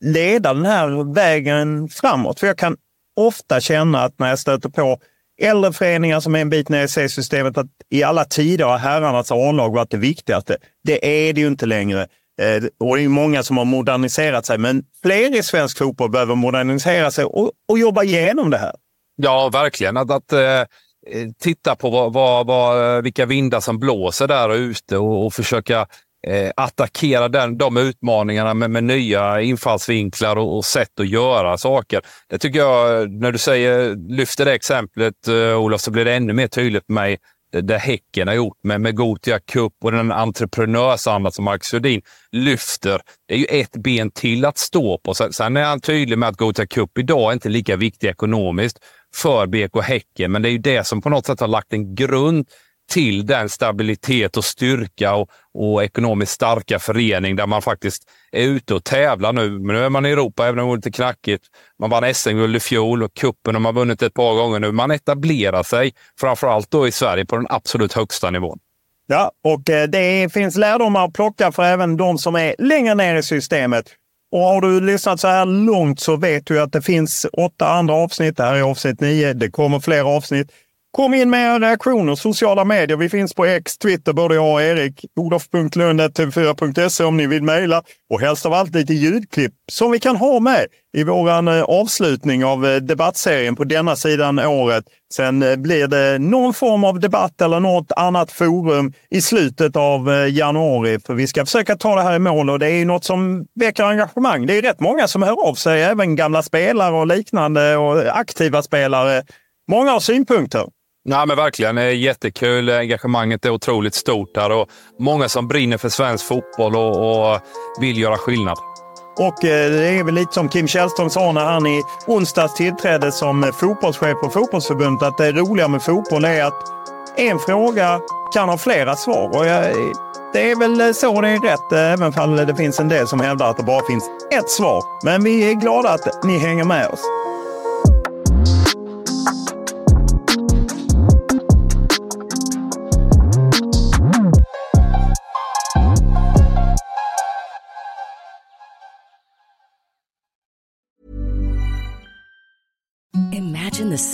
leda den här vägen framåt. För jag kan ofta känna att när jag stöter på äldre föreningar som är en bit ner i C-systemet, att i alla tider har herrarnas A-lag varit det viktigaste. Det är det ju inte längre. Eh, och det är många som har moderniserat sig, men fler i svensk fotboll behöver modernisera sig och, och jobba igenom det här. Ja, verkligen. Att, att eh, titta på vad, vad, vad, vilka vindar som blåser där ute och, och försöka eh, attackera den, de utmaningarna med, med nya infallsvinklar och, och, sätt att göra saker. Det tycker jag, när du säger, lyfter det exemplet, eh, Olof, så blir det ännu mer tydligt för mig det Häcken har gjort med, med Gotia Cup och den entreprenörsanda som Marcus Sjödin lyfter. Det är ju ett ben till att stå på. Sen är han tydlig med att Gotia Cup idag är inte lika viktig ekonomiskt för BK Häcken, men det är ju det som på något sätt har lagt en grund till den stabilitet och styrka och, och ekonomiskt starka förening där man faktiskt är ute och tävlar nu. Men nu är man i Europa, även om det är lite knackigt. Man vann SM-guld i fjol och cupen har man vunnit ett par gånger nu. Man etablerar sig, framför allt då i Sverige, på den absolut högsta nivån. Ja, och eh, det finns lärdomar att plocka för även de som är längre ner i systemet. Och har du lyssnat så här långt så vet du att det finns åtta andra avsnitt. Det här är avsnitt nio. Det kommer fler avsnitt. Kom in med era reaktioner, sociala medier. Vi finns på X, Twitter, både jag och Erik. olof.lund.tv4.se om ni vill mejla. Och helst av allt lite ljudklipp som vi kan ha med i vår eh, avslutning av eh, debattserien på denna sidan året. Sen eh, blir det någon form av debatt eller något annat forum i slutet av januari. För vi ska försöka ta det här i mål och det är något som väcker engagemang. Det är rätt många som hör av sig, även gamla spelare och liknande och aktiva spelare. Många har synpunkter. Nej, men verkligen. Det är jättekul. Engagemanget är otroligt stort här och många som brinner för svensk fotboll och, och vill göra skillnad. Och eh, det är väl lite som Kim Källström sa när han i onsdags tillträdde som fotbollschef på Fotbollsförbundet, att det roliga med fotboll är att en fråga kan ha flera svar. Och jag, det är väl så det är rätt, eh, även om det finns en del som hävdar att det bara finns ett svar. Men vi är glada att ni hänger med oss. Peace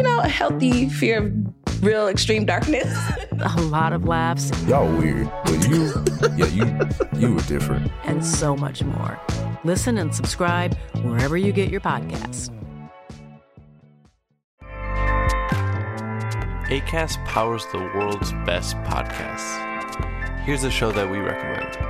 you know, a healthy fear of real extreme darkness. [laughs] a lot of laughs. Y'all weird, but you, yeah, you, you were different. And so much more. Listen and subscribe wherever you get your podcasts. ACAST powers the world's best podcasts. Here's a show that we recommend.